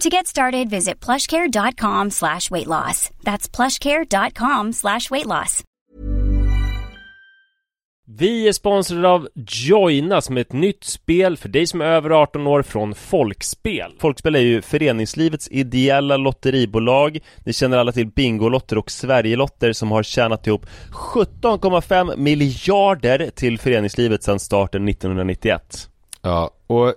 To get started, visit plushcare.com slash weight loss. That's plushcare.com slash weight loss. Vi är sponsrade av Joina som är ett nytt spel för dig som är över 18 år från Folkspel. Folkspel är ju föreningslivets ideella lotteribolag. Ni känner alla till Bingolotter och Sverigelotter som har tjänat ihop 17,5 miljarder till föreningslivet sedan starten 1991. Ja, och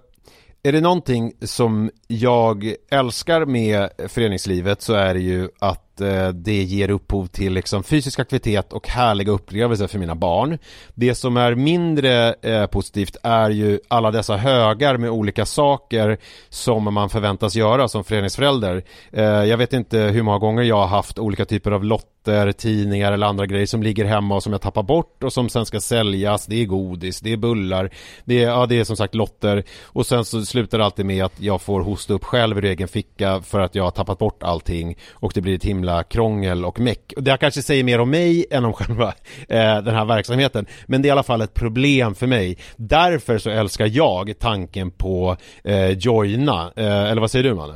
är det någonting som jag älskar med föreningslivet så är det ju att eh, det ger upphov till liksom fysisk aktivitet och härliga upplevelser för mina barn. Det som är mindre eh, positivt är ju alla dessa högar med olika saker som man förväntas göra som föreningsförälder. Eh, jag vet inte hur många gånger jag har haft olika typer av lotter, tidningar eller andra grejer som ligger hemma och som jag tappar bort och som sen ska säljas. Det är godis, det är bullar, det är, ja, det är som sagt lotter och sen så slutar det alltid med att jag får hosta upp själv ur egen ficka för att jag har tappat bort allting och det blir ett himla krångel och meck. Det kanske säger mer om mig än om själva eh, den här verksamheten men det är i alla fall ett problem för mig. Därför så älskar jag tanken på eh, joina, eh, eller vad säger du Manne?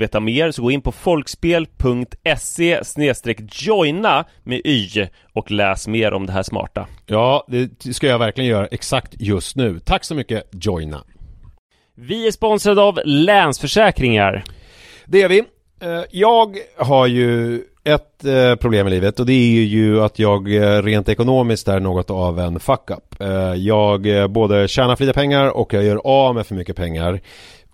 veta mer så gå in på folkspel.se joina med y och läs mer om det här smarta. Ja, det ska jag verkligen göra exakt just nu. Tack så mycket Joina. Vi är sponsrade av Länsförsäkringar. Det är vi. Eh, jag har ju ett eh, problem i livet och det är ju att jag eh, rent ekonomiskt är något av en fuck-up. Jag både tjänar för lite pengar och jag gör av med för mycket pengar.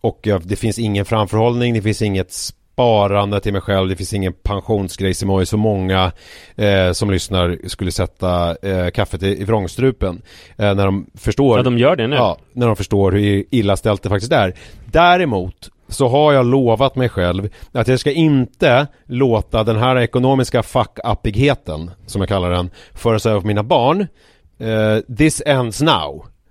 Och det finns ingen framförhållning, det finns inget sparande till mig själv, det finns ingen pensionsgrej som är så många eh, som lyssnar skulle sätta eh, kaffet i, i vrångstrupen. Eh, när de förstår. Ja, de gör det nu. Ja, när de förstår hur illa ställt det faktiskt är. Däremot så har jag lovat mig själv att jag ska inte låta den här ekonomiska fuck-uppigheten, som jag kallar den, föras över på mina barn. Uh, this ends now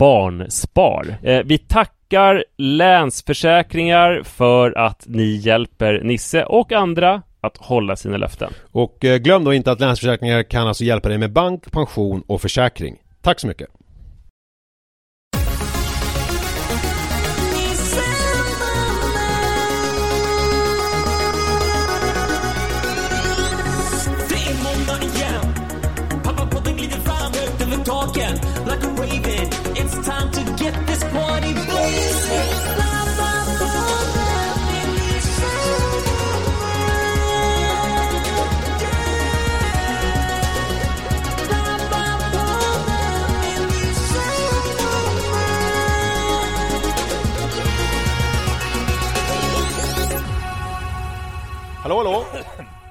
Barnspar. Eh, vi tackar tackar Länsförsäkringar för att ni hjälper Nisse och andra att hålla sina löften. Och eh, glöm då inte att Länsförsäkringar kan alltså hjälpa dig med bank, pension och försäkring. Tack så mycket!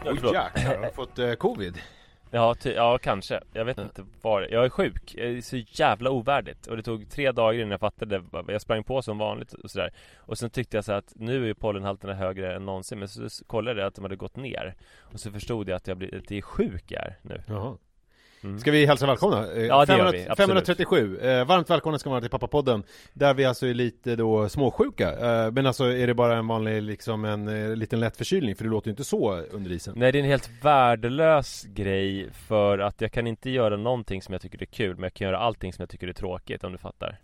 Oj jäklar, har fått eh, covid? Ja, ty, ja kanske. Jag vet inte var Jag är sjuk. Det är så jävla ovärdigt. Och det tog tre dagar innan jag fattade. Jag sprang på som vanligt och sådär. Och sen tyckte jag så att nu är pollenhalterna högre än någonsin. Men så, så kollade jag att de hade gått ner. Och så förstod jag att jag blir, att det är sjuk jag är nu. Jaha. Mm. Ska vi hälsa välkomna? Eh, ja, det 500, gör vi. Absolut. 537. Eh, varmt välkomna ska man vara till Pappapodden. Där vi alltså är lite då småsjuka. Eh, men alltså är det bara en vanlig, liksom en eh, liten lätt förkylning? För det låter ju inte så under isen. Nej, det är en helt värdelös grej. För att jag kan inte göra någonting som jag tycker är kul. Men jag kan göra allting som jag tycker är tråkigt, om du fattar.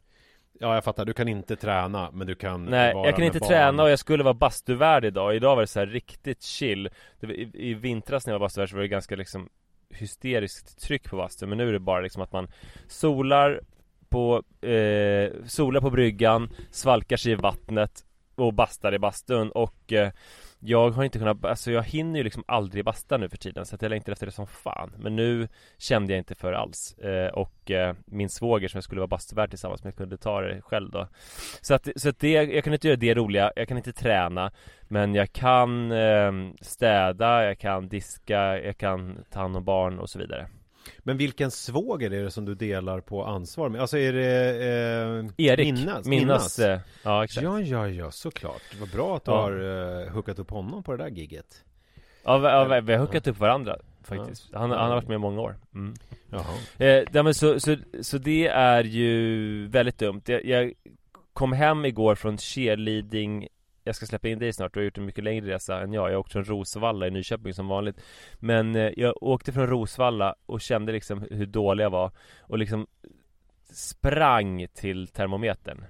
Ja, jag fattar. Du kan inte träna, men du kan Nej, jag kan inte barn. träna och jag skulle vara bastuvärd idag. Idag var det så riktigt chill. Var, i, I vintras när jag var bastuvärd så var det ganska liksom hysteriskt tryck på bastun Men nu är det bara liksom att man solar på, eh, solar på bryggan, svalkar sig i vattnet och bastar i bastun och eh, jag har inte kunnat, alltså jag hinner ju liksom aldrig basta nu för tiden så att jag längtar efter det som fan. Men nu kände jag inte för alls eh, och eh, min svåger som jag skulle vara bastuvärd tillsammans med kunde ta det själv då. Så att, så att det, jag kan inte göra det roliga, jag kan inte träna men jag kan eh, städa, jag kan diska, jag kan ta hand om barn och så vidare. Men vilken svåger är det som du delar på ansvar med? Alltså är det eh, Erik, Minnas? Minnas? eh, ja exakt. Ja, ja, ja, såklart. Vad bra att du ja. har uh, hookat upp honom på det där giget Ja, vi, ja, vi har hookat upp varandra faktiskt. Han, han, har varit med i många år. Mm. Jaha. Eh, men så, så, så det är ju väldigt dumt. Jag, jag kom hem igår från cheerleading jag ska släppa in dig snart, du har gjort en mycket längre resa än jag. Jag åkte från Rosvalla i Nyköping som vanligt. Men eh, jag åkte från Rosvalla och kände liksom hur dålig jag var Och liksom sprang till termometern.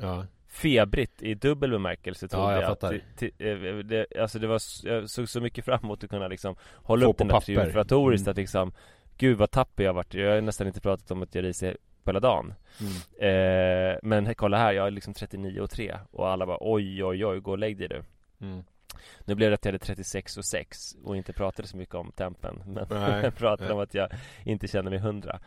Ja. Febrigt i dubbel bemärkelse trodde ja, jag, jag. fattar. Till, till, eh, det, Alltså det var, jag såg så mycket fram emot att kunna liksom Hålla Få upp den där triumfatoriskt mm. att liksom Gud vad tappig jag varit. Jag har nästan inte pratat om att jag riser på hela dagen mm. eh, Men kolla här, jag är liksom 39 och 3 Och alla bara oj oj oj, gå och lägg dig du mm. Nu blev det att jag hade 36 och 6 och inte pratade så mycket om tempen Men jag pratade om att jag inte kände mig 100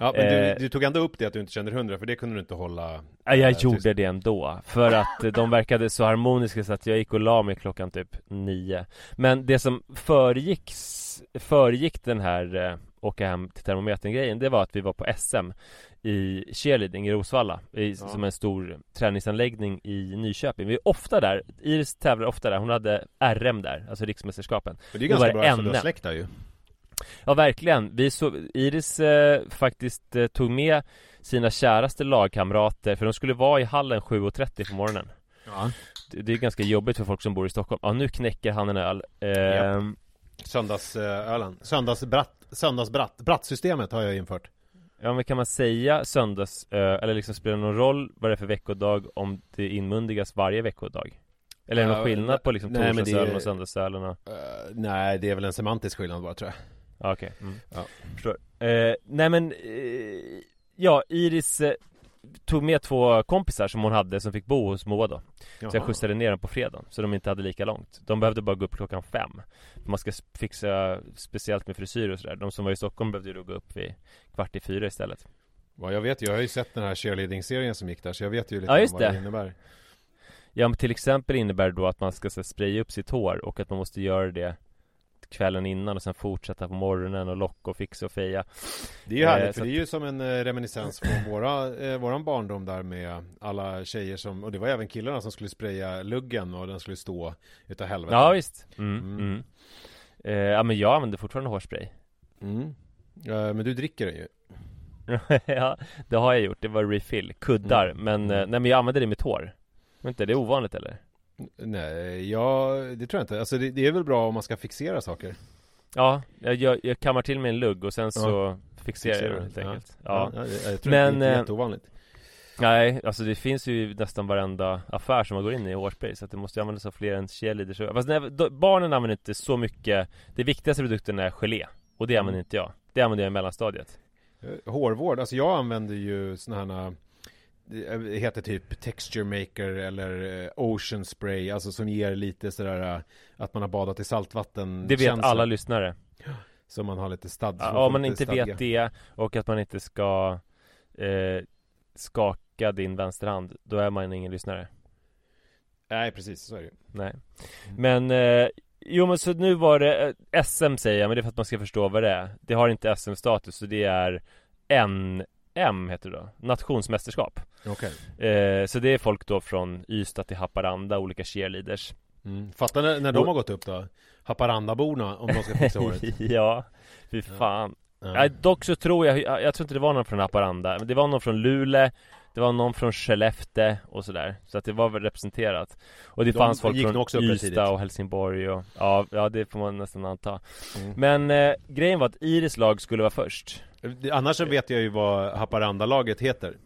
Ja men eh, du, du, tog ändå upp det att du inte kände 100 för det kunde du inte hålla Ja jag äh, gjorde tyst. det ändå För att de verkade så harmoniska så att jag gick och la mig klockan typ 9 Men det som föregick, föregick den här eh, åka hem till termometern-grejen Det var att vi var på SM i cheerleading i Rosvalla i, ja. Som en stor träningsanläggning i Nyköping. Vi är ofta där, Iris tävlar ofta där, hon hade RM där, alltså riksmästerskapen. Men det är ganska bra eftersom du har släkt där ju. Ja verkligen, vi så, Iris eh, faktiskt eh, tog med sina käraste lagkamrater För de skulle vara i hallen 7.30 på morgonen. Ja. Det, det är ganska jobbigt för folk som bor i Stockholm. Ja nu knäcker han en öl. Eh, yep. Söndagsölen, söndagsbratt, söndagsbratt, brattsystemet har jag infört Ja men kan man säga söndags, eller liksom spelar det någon roll vad det är för veckodag om det inmundigas varje veckodag? Eller är det någon skillnad på liksom torsdagsölen och söndagsölen? Uh, nej, det är väl en semantisk skillnad bara tror jag Okej, okay. mm. ja. förstår uh, Nej men, uh, ja Iris tog med två kompisar som hon hade som fick bo hos Moa då. Jaha. Så jag skjutsade ner dem på fredagen Så de inte hade lika långt. De behövde bara gå upp klockan fem. Man ska fixa speciellt med frisyr och sådär. De som var i Stockholm behövde ju då gå upp vid kvart i fyra istället. Ja jag vet ju, jag har ju sett den här cheerleading-serien som gick där Så jag vet ju lite ja, just vad det. det. innebär. Ja men till exempel innebär det då att man ska så, spraya upp sitt hår och att man måste göra det kvällen innan och sen fortsätta på morgonen och locka och fixa och feja Det är ju härligt, eh, för det är ju som en eh, reminiscens från våra, eh, våran barndom där med alla tjejer som, och det var även killarna som skulle spraya luggen och den skulle stå utav helvete Ja visst mm, mm. Mm. Eh, Ja men jag använder fortfarande hårspray mm. Ja, men du dricker den ju Ja, det har jag gjort, det var refill, kuddar, mm. men, eh, nej men jag använder det i mitt hår Vänta, det är ovanligt eller? Nej, ja, det tror jag inte. Alltså det, det, är väl bra om man ska fixera saker. Ja, jag, jag, jag kammar till mig en lugg och sen så ja. fixerar jag det helt enkelt. Ja, ja. jag, jag tror Men, inte det är eh, jätteovanligt. Nej, alltså det finns ju nästan varenda affär som man går in i i hårspray Så att det måste ju användas av fler än cheerleaders Fast nej, barnen använder inte så mycket Det viktigaste produkten är gelé Och det använder mm. inte jag Det använder jag i mellanstadiet eh, Hårvård, alltså jag använder ju såna här det heter typ texture maker eller eh, ocean spray, alltså som ger lite sådär eh, att man har badat i saltvatten Det vet känsla. alla lyssnare. Så man har lite stad Ja, om man inte stadga. vet det och att man inte ska eh, skaka din vänsterhand, då är man ingen lyssnare. Nej, precis, så är det Nej. Men eh, jo men så nu var det eh, SM säger jag, men det är för att man ska förstå vad det är. Det har inte SM-status, så det är NM heter det då, nationsmästerskap Okej eh, Så det är folk då från Ystad till Haparanda, olika cheerleaders mm. Fattar när, när de har gått upp då? Haparandaborna, om de ska fixa håret Ja, fy fan ja. Nej, dock så tror jag, jag, jag tror inte det var någon från Haparanda Men det var någon från Luleå Det var någon från Skellefteå och sådär Så att det var väl representerat. Och det De fanns folk från också tidigt. Ystad och Helsingborg och Ja, ja det får man nästan anta. Mm. Men eh, grejen var att Iris lag skulle vara först. Det- Annars så vet jag ju vad Haparanda-laget heter.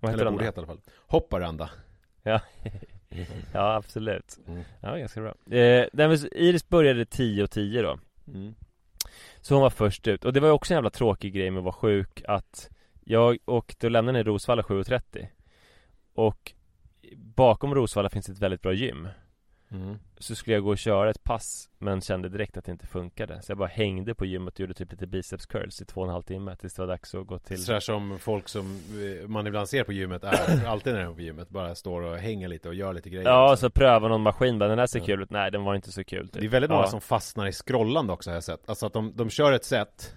Vad heter Eller de borde heta i alla fall. Hopparanda. Ja, ja absolut. Mm. Ja, ganska bra. Eh, men Iris började 10 och 10 då. Mm. Så hon var först ut. Och det var ju också en jävla tråkig grej med att vara sjuk att Jag åkte och lämnade ner Rosvalla 7.30 Och Bakom Rosvalla finns ett väldigt bra gym Mm. Så skulle jag gå och köra ett pass Men kände direkt att det inte funkade Så jag bara hängde på gymmet och gjorde typ lite biceps curls i två och en halv timme Tills det var dags att gå till Sådär som folk som eh, man ibland ser på gymmet är alltid när de är på gymmet Bara står och hänger lite och gör lite grejer Ja, liksom. så pröva någon maskin bara, den här ser Ja. kul ut Nej, den var inte så kul typ. Det är väldigt många ja. som fastnar i scrollande också har jag sett Alltså att de, de kör ett set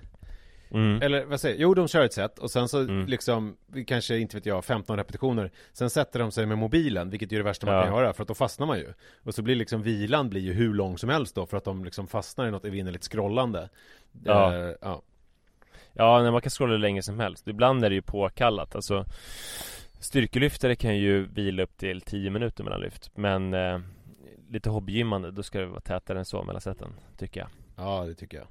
mm. Eller vad säger jag? Jo de kör ett set och sen så Mm. liksom Kanske inte vet jag 15 repetitioner Sen sätter de sig med mobilen Vilket är det värsta man Ja. kan göra För att då fastnar man ju Och så blir liksom vilan blir ju hur lång som helst då För att de liksom fastnar i något evinnerligt scrollande Ja. Eh, ja. Ja, nej, man kan scrolla hur länge som helst Ibland är det ju påkallat Alltså Styrkelyftare kan ju vila upp till 10 minuter mellan lyft Men eh, Lite hobbygymmande, då ska det vara tätare än så mellan sätten Tycker jag ja det tycker jag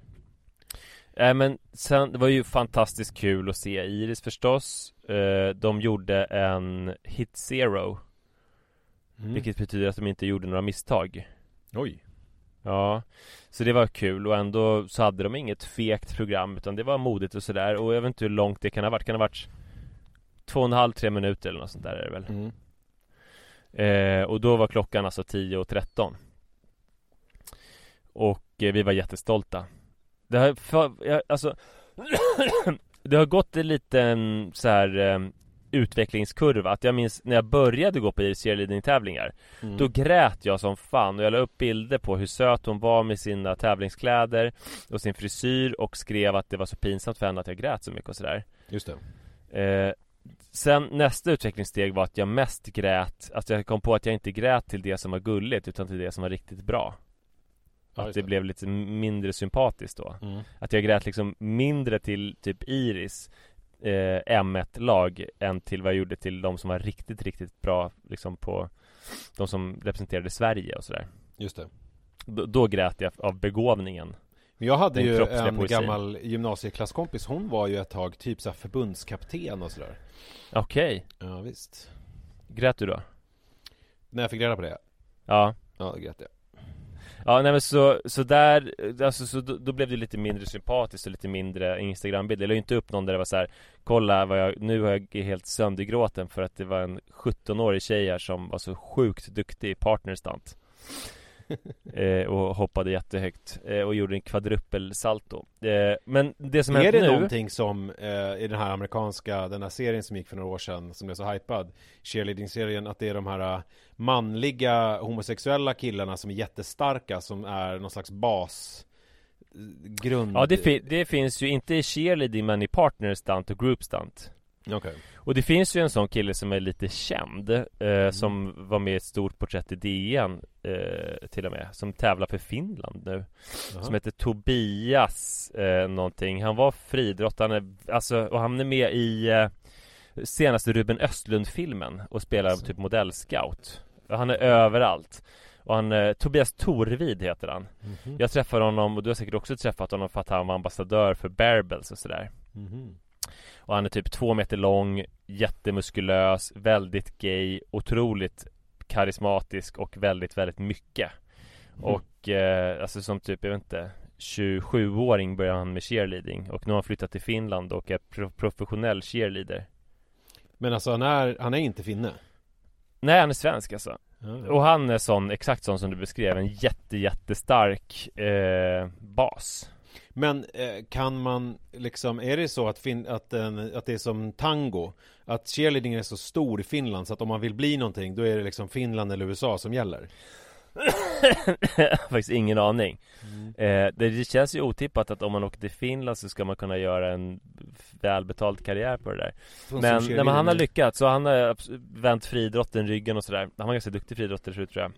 äh, men sen, det var ju fantastiskt kul att se Iris förstås. Eh, De gjorde en Hit Zero. Mm. Vilket betyder att de inte gjorde några misstag. Oj. Ja, så det var kul. Och ändå så hade de inget fegt program utan det var modigt och sådär. Och jag vet inte hur långt det kan ha varit, kan det ha varit Två och en halv, tre minuter eller något sånt där är det väl. Mm. eh, Och då var klockan alltså 10 och 13 Och eh, vi var jättestolta Det har, för, jag, alltså Det har gått en liten så här eh, utvecklingskurva. Att jag minns när jag började gå på Iris cheerleading-tävlingar Mm. Då grät jag som fan och jag la upp bilder på hur söt hon var med sina tävlingskläder och sin frisyr och skrev att det var så pinsamt för henne att jag grät så mycket och sådär. Just det. Eh, Sen nästa utvecklingssteg var att jag mest grät Alltså jag kom på att jag inte grät till det som var gulligt utan till det som var riktigt bra Ja, Att det blev lite mindre sympatiskt då. Mm. Att jag grät liksom mindre till typ Iris eh, M1-lag än till vad jag gjorde till de som var riktigt, riktigt bra liksom på De som representerade Sverige och sådär. Just det. Då, då grät jag av begåvningen. Men jag hade ju en poesin. gammal gymnasieklasskompis. Hon var ju ett tag typ såhär förbundskapten och sådär. Okej, Ja visst. Grät du då? När jag fick reda på det? Ja. Ja, det grät jag Ja nej men så, så där, eh, alltså så då, då blev det lite mindre sympatiskt och lite mindre instagrambilder. Jag la ju inte upp någon där det var så här Kolla vad jag, nu har jag helt söndergråten för att det var en 17-årig tjej här som var så sjukt duktig i partnerstunt eh, Och hoppade jättehögt eh, och gjorde en kvadruppelsalto eh, Men det som Är det nu någonting som eh, i den här amerikanska, den här serien som gick för några år sedan som är så hypad Cheerleading-serien, att det är de här eh, manliga homosexuella killarna som är jättestarka som är någon slags bas eh, grund Ja det, fi- det finns ju inte i cheerleading men i partnerstunt och groupstunt Okej Och det finns ju en sån kille som är lite känd eh, Mm. Som var med i ett stort porträtt i DN eh, Till och med Som tävlar för Finland nu Jaha. Som heter Tobias eh, någonting Han var friidrottare alltså, Och han är med i eh, Senaste Ruben Östlund-filmen Och spelar Alltså. typ modellscout Han är överallt och han, eh, Tobias Torvid heter han Mhm. Jag träffade honom och du har säkert också träffat honom för att han var ambassadör för Bearbells och sådär Mhm. Och han är typ två meter lång, jättemuskulös, väldigt gay, otroligt karismatisk och väldigt, väldigt mycket. Mm. Och eh, alltså som typ, jag vet inte 27-åring började han med cheerleading och nu har han flyttat till Finland och är pro- professionell cheerleader. Men alltså han är, han är inte finne? Nej, han är svensk alltså. Ja. Och han är sån, exakt sån som du beskrev, en jätte, jättestark eh, bas. Men eh, kan man liksom, är det så att, fin- att, en, att det är som tango? Att cheerleading är så stor i Finland så att om man vill bli någonting då är det liksom Finland eller USA som gäller? jag har faktiskt ingen aning. Eh, det känns ju otippat att om man åker till Finland så ska man kunna göra en välbetald karriär på det där. Från Men nej, men han har lyckats, så han har vänt friidrotten ryggen och sådär. Han var ganska duktig friidrottare förut tror jag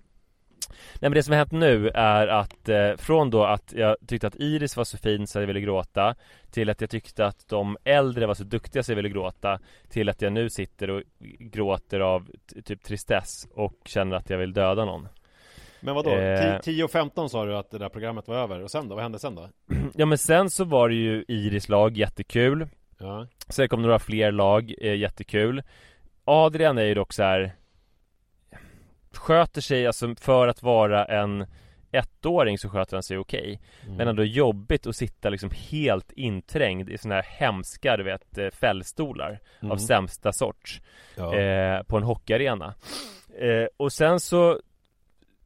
Nej men det som har hänt nu är att eh, från då att jag tyckte att Iris var så fin så jag ville gråta Till att jag tyckte att de äldre var så duktiga så jag ville gråta Till att jag nu sitter och gråter av typ tristess och känner att jag vill döda någon Men vadå? Eh. 10 och 15 sa du att det där programmet var över, och sen då? Vad hände sen då? Ja men sen så var det ju Iris lag, jättekul Ja, Sen kom några fler lag, eh, jättekul Adrian är ju dock så här Sköter sig alltså för att vara en ettåring så sköter han sig okej Mm. Men ändå jobbigt att sitta liksom helt inträngd i såna här hemska du vet eh, fällstolar Mm. av sämsta sorts ja. eh, På en hockeyarena eh, Och sen så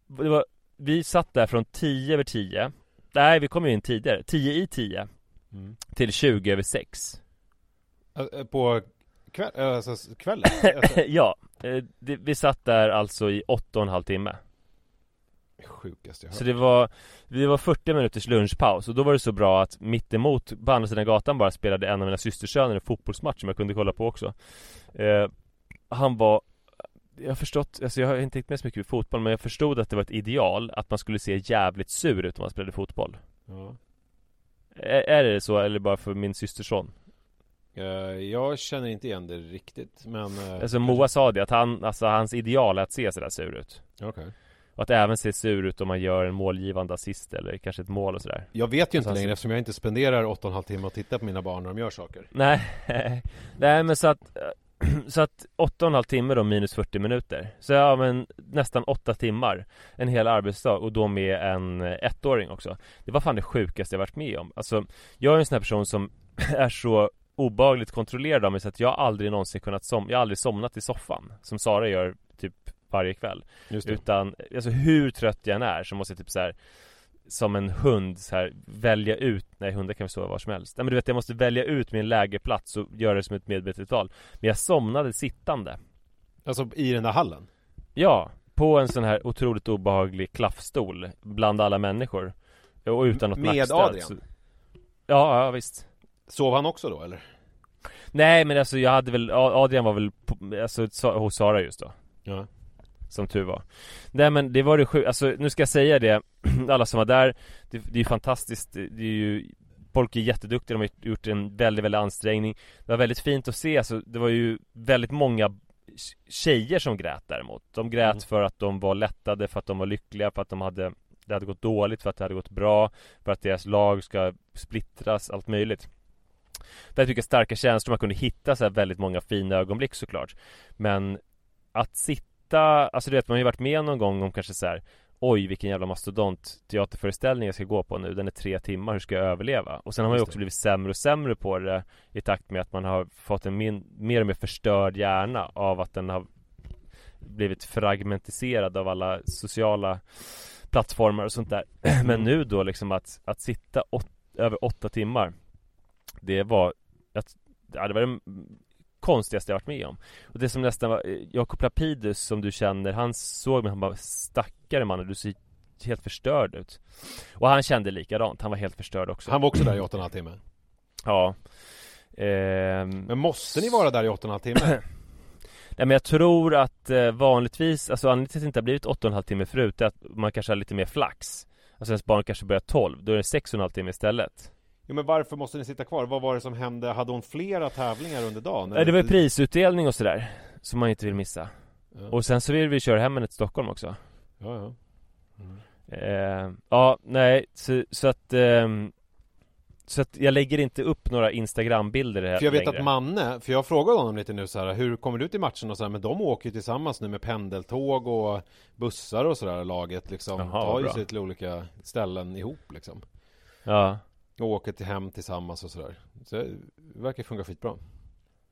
var, Vi satt där från 10 över 10 Nej vi kom ju in tidigare, 10 i 10 Mm. Till 20 över 6 Eh, På kväll, eh, alltså kvällen? Alltså, ja, eh, det, vi satt där alltså i åtta och en halv timme sjukaste jag hört Så det var, det var 40 minuters lunchpaus och då var det så bra att mittemot på andra sidan gatan bara spelade en av mina systersöner en fotbollsmatch som jag kunde kolla på också eh, Han var jag har förstått, alltså jag har inte tänkt med så mycket i fotboll men jag förstod att det var ett ideal att man skulle se jävligt sur ut om man spelade fotboll ja. Är, är det så eller bara för min systerson? Eh, Jag känner inte igen det riktigt, men eh, Alltså Moa sa det, att han, alltså hans ideal är att se sådär sur ut. Okej. Och att även se sur ut om man gör en målgivande assist eller kanske ett mål och sådär. Jag vet ju inte Alltså, längre eftersom jag inte spenderar 8,5 timmar och tittar på mina barn när de gör saker. Nej, nej men så att Så att 8,5 timme då minus 40 minuter. Så ja men nästan 8 timmar En hel arbetsdag och då med en eh, ettåring också. Det var fan det sjukaste jag varit med om. Alltså Jag är en sån här person som är så obehagligt kontrollerad av mig så att jag aldrig någonsin kunnat som Jag har aldrig somnat i soffan Som Sara gör typ varje kväll. Utan, alltså hur trött jag än är så måste jag typ så här Som en hund så här välja ut Nej hundar kan väl sova var som helst. Nej men du vet jag måste välja ut min lägerplats och göra det som ett medvetet val. Men jag somnade sittande. Alltså i den där hallen? Ja, på en sån här otroligt obehaglig klaffstol Bland alla människor. Och utan något Med nackstöd Adrian? så... Ja, ja visst Sov han också då eller? Nej men alltså jag hade väl Adrian var väl på, alltså, hos Sara just då. Ja. Som tur var. Nej men det var det sjukt, alltså nu ska jag säga det Alla som var där Det, det är ju fantastiskt Det är ju Folk är jätteduktiga, de har gjort en väldigt, väldigt ansträngning. Det var väldigt fint att se, alltså det var ju väldigt många Tjejer som grät däremot. De grät Mm. för att de var lättade, för att de var lyckliga, för att de hade Det hade gått dåligt, för att det hade gått bra För att deras lag ska splittras, allt möjligt Det här tycker jag starka känslor, man kunde hitta så här väldigt många fina ögonblick såklart. Men Att sitta, alltså du vet man har ju varit med någon gång om kanske så här Oj vilken jävla mastodont teaterföreställning jag ska gå på nu. Den är tre timmar, hur ska jag överleva? Och sen har man ju också blivit sämre och sämre på det I takt med att man har fått en min, mer och mer förstörd hjärna Av att den har Blivit fragmentiserad av alla sociala Plattformar och sånt där. Men nu då liksom att, att sitta åt, över åtta timmar Det var att, ja, det var det konstigaste jag varit med om. Och det som nästan var, eh, Jakob Lapidus som du känner, han såg mig, han bara Stackare mannen, du ser helt förstörd ut. Och han kände likadant, han var helt förstörd också. Han var också där i 8,5 timme. Ja. Ehm, Men måste ni vara där i 8,5 timme? Nej men jag tror att eh, vanligtvis, alltså anledningen till att det inte har blivit 8,5 timme förut är att man kanske har lite mer flax. Alltså ens barn kanske börjar 12, då är det 6,5 timme istället Jo men varför måste ni sitta kvar? Vad var det som hände? Hade hon flera tävlingar under dagen? Nej det var prisutdelning och sådär Som man inte vill missa Ja, Och sen så vill vi köra hem henne till Stockholm också ja, ja. eh, Ja, nej, så, så att ehm, Så att jag lägger inte upp några Instagram-bilder här För jag vet längre. att Manne, för jag frågade honom lite nu så här, hur kommer du till matchen och så här, men de åker ju tillsammans nu med pendeltåg och bussar och sådär laget liksom, Jaha, tar ju sig till olika ställen ihop liksom. Ja Och åker till hem tillsammans och sådär. Så det verkar funka skitbra.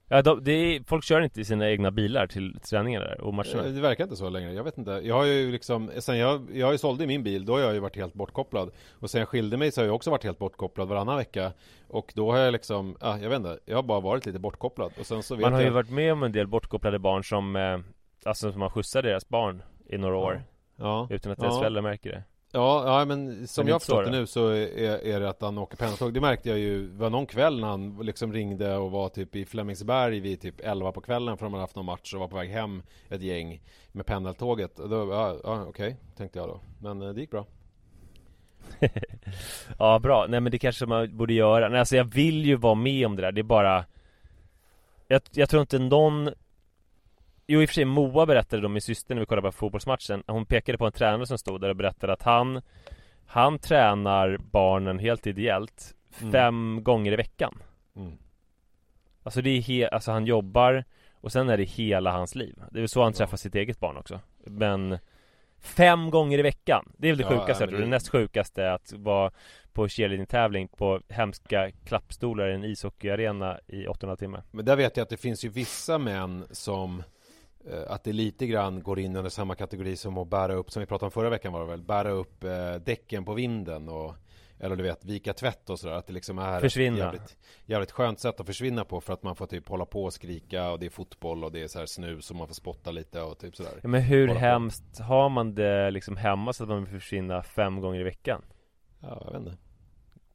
Ja, de, är, folk kör inte i sina egna bilar till träningarna där och matcherna Eh, Det verkar inte så längre, jag vet inte. Jag har ju liksom, sen jag, jag har ju sålde min bil, då har jag ju varit helt bortkopplad. Och sen jag skilde mig så har jag också varit helt bortkopplad varannan vecka. Och då har jag liksom, ah, jag vet inte, jag har bara varit lite bortkopplad. Och sen så vet Man har jag ju varit med om en del bortkopplade barn som eh, Alltså som har skjutsat deras barn i några Ja. år ja. Utan att deras föräldrar märker det Ja, ja men som jag förstått det nu så är, är, det att han åker pendeltåg Det märkte jag ju, var någon kväll när han liksom ringde och var typ i Flemingsberg vid typ 11 på kvällen för de hade haft någon match och var på väg hem ett gäng med pendeltåget och då, ja, ja okej, okay, tänkte jag då Men eh, det gick bra Ja, bra. Nej men det kanske man borde göra. Nej, alltså jag vill ju vara med om det där. Det är bara Jag, jag tror inte någon Jo i och för sig Moa berättade då, min syster när vi kollade på fotbollsmatchen Hon pekade på en tränare som stod där och berättade att han Han tränar barnen helt ideellt mm. Fem gånger i veckan mm. Alltså det är he- alltså han jobbar Och sen är det hela hans liv Det är så han träffar sitt eget barn också Men Fem gånger i veckan Det är väl det ja, sjukaste. Det... det näst sjukaste är att vara på cheerleading-tävling på hemska klappstolar i en ishockeyarena i 800 timmar. Men där vet jag att det finns ju vissa män som att det lite grann går in under samma kategori som att bära upp, som vi pratade om förra veckan var det väl, bära upp eh, däcken på vinden och eller du vet, vika tvätt och sådär. Att det liksom är försvinna. ett jävligt, jävligt skönt sätt att försvinna på för att man får typ hålla på och skrika och det är fotboll och det är så här snus och man får spotta lite och typ sådär. Ja, men hur hemskt har man det liksom hemma så att man vill försvinna fem gånger i veckan? Ja, jag vet inte.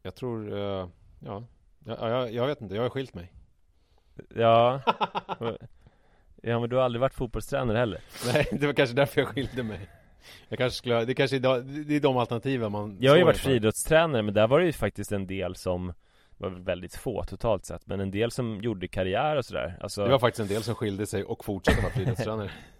Jag tror, uh, ja, ja jag, jag vet inte, jag har skilt mig. Ja. ja men du har aldrig varit fotbollstränare heller. Nej, det var kanske därför jag skilde mig. Jag kanske skulle, det kanske är, det är de alternativen man Jag har ju varit friidrottstränare men där var det ju faktiskt en del som var väldigt få totalt sett Men en del som gjorde karriär och sådär alltså... Det var faktiskt en del som skilde sig och fortsatte vara friidrottstränare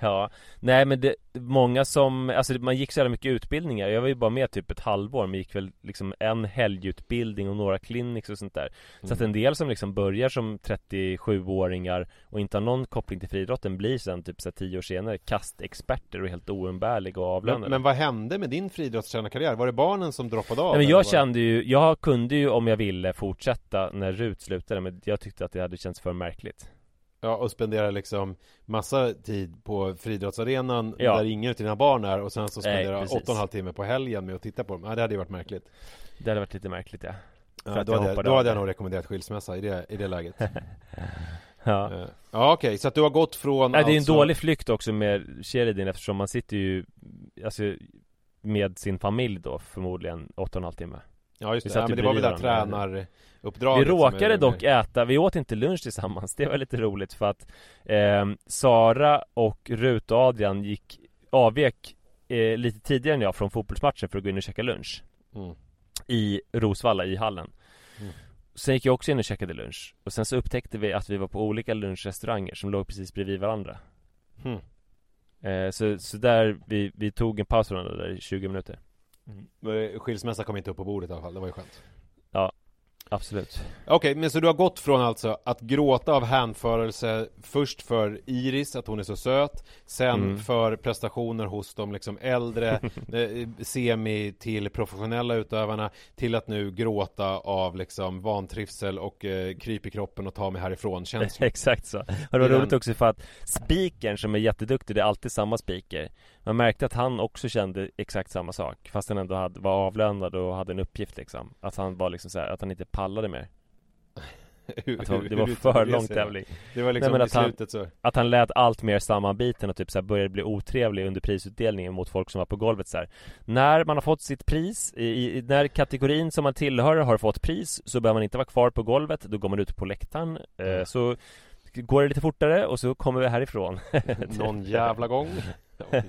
Ja, nej men det, många som, alltså man gick så jävla mycket utbildningar Jag var ju bara med typ ett halvår men gick väl liksom en helgutbildning och några clinics och sånt där Så mm. att en del som liksom börjar som 37-åringar och inte har någon koppling till friidrotten blir sen typ så 10 år senare kastexperter och helt oumbärliga och avlönade men, men vad hände med din friidrottstränarkarriär? Var det barnen som droppade av? Nej, men jag kände ju, jag kunde ju om jag ville fortsätta när RUT slutade men jag tyckte att det hade känts för märkligt Ja, och spendera liksom massa tid på friidrottsarenan ja. där ingen av dina barn är och sen så spendera åtta och en halv timme på helgen med att titta på dem. Ja, det hade ju varit märkligt. Det hade varit lite märkligt, ja. ja då, hade, då hade jag nog rekommenderat skilsmässa i det, i det läget. ja. Uh, ja, okej, okay, så att du har gått från Nej, det är en alltså... dålig flykt också med Sheridan eftersom man sitter ju Alltså med sin familj då förmodligen åtta och en halv timme. Ja just det, ja, men det var väl där tränaruppdraget Vi råkade dock äta, vi åt inte lunch tillsammans Det var lite roligt för att eh, Sara och Rut och Adrian gick Avvek eh, lite tidigare än jag från fotbollsmatchen för att gå in och käka lunch. Mm. I Rosvalla i hallen. Mm. Sen gick jag också in och käkade lunch. Och sen så upptäckte vi att vi var på olika lunchrestauranger som låg precis bredvid varandra. Mm. eh, så, så där, vi, vi tog en paus från där i 20 minuter Mm. Skilsmässa kom inte upp på bordet i alla fall, det var ju skönt Ja, Absolut. Okej, okay, men så du har gått från alltså att gråta av hänförelse Först för Iris, att hon är så söt Sen mm. för prestationer hos de liksom äldre eh, Semi till professionella utövarna Till att nu gråta av liksom vantrivsel och eh, kryp i kroppen och ta mig härifrån. Känslor Exakt så. Och det var roligt också för att Spikern som är jätteduktig, det är alltid samma speaker. Man märkte att han också kände exakt samma sak Fast han ändå hade, var avlönad och hade en uppgift liksom. Att han var liksom så här, att han inte pallade mer hur, att det var för lång tävling Det var liksom Nej, att, han, så. att han lät allt mer sammanbiten och typ så här började bli otrevlig under prisutdelningen mot folk som var på golvet så här. När man har fått sitt pris, i, i, när kategorin som man tillhör har fått pris Så behöver man inte vara kvar på golvet, då går man ut på läktaren mm. Så går det lite fortare och så kommer vi härifrån Någon jävla gång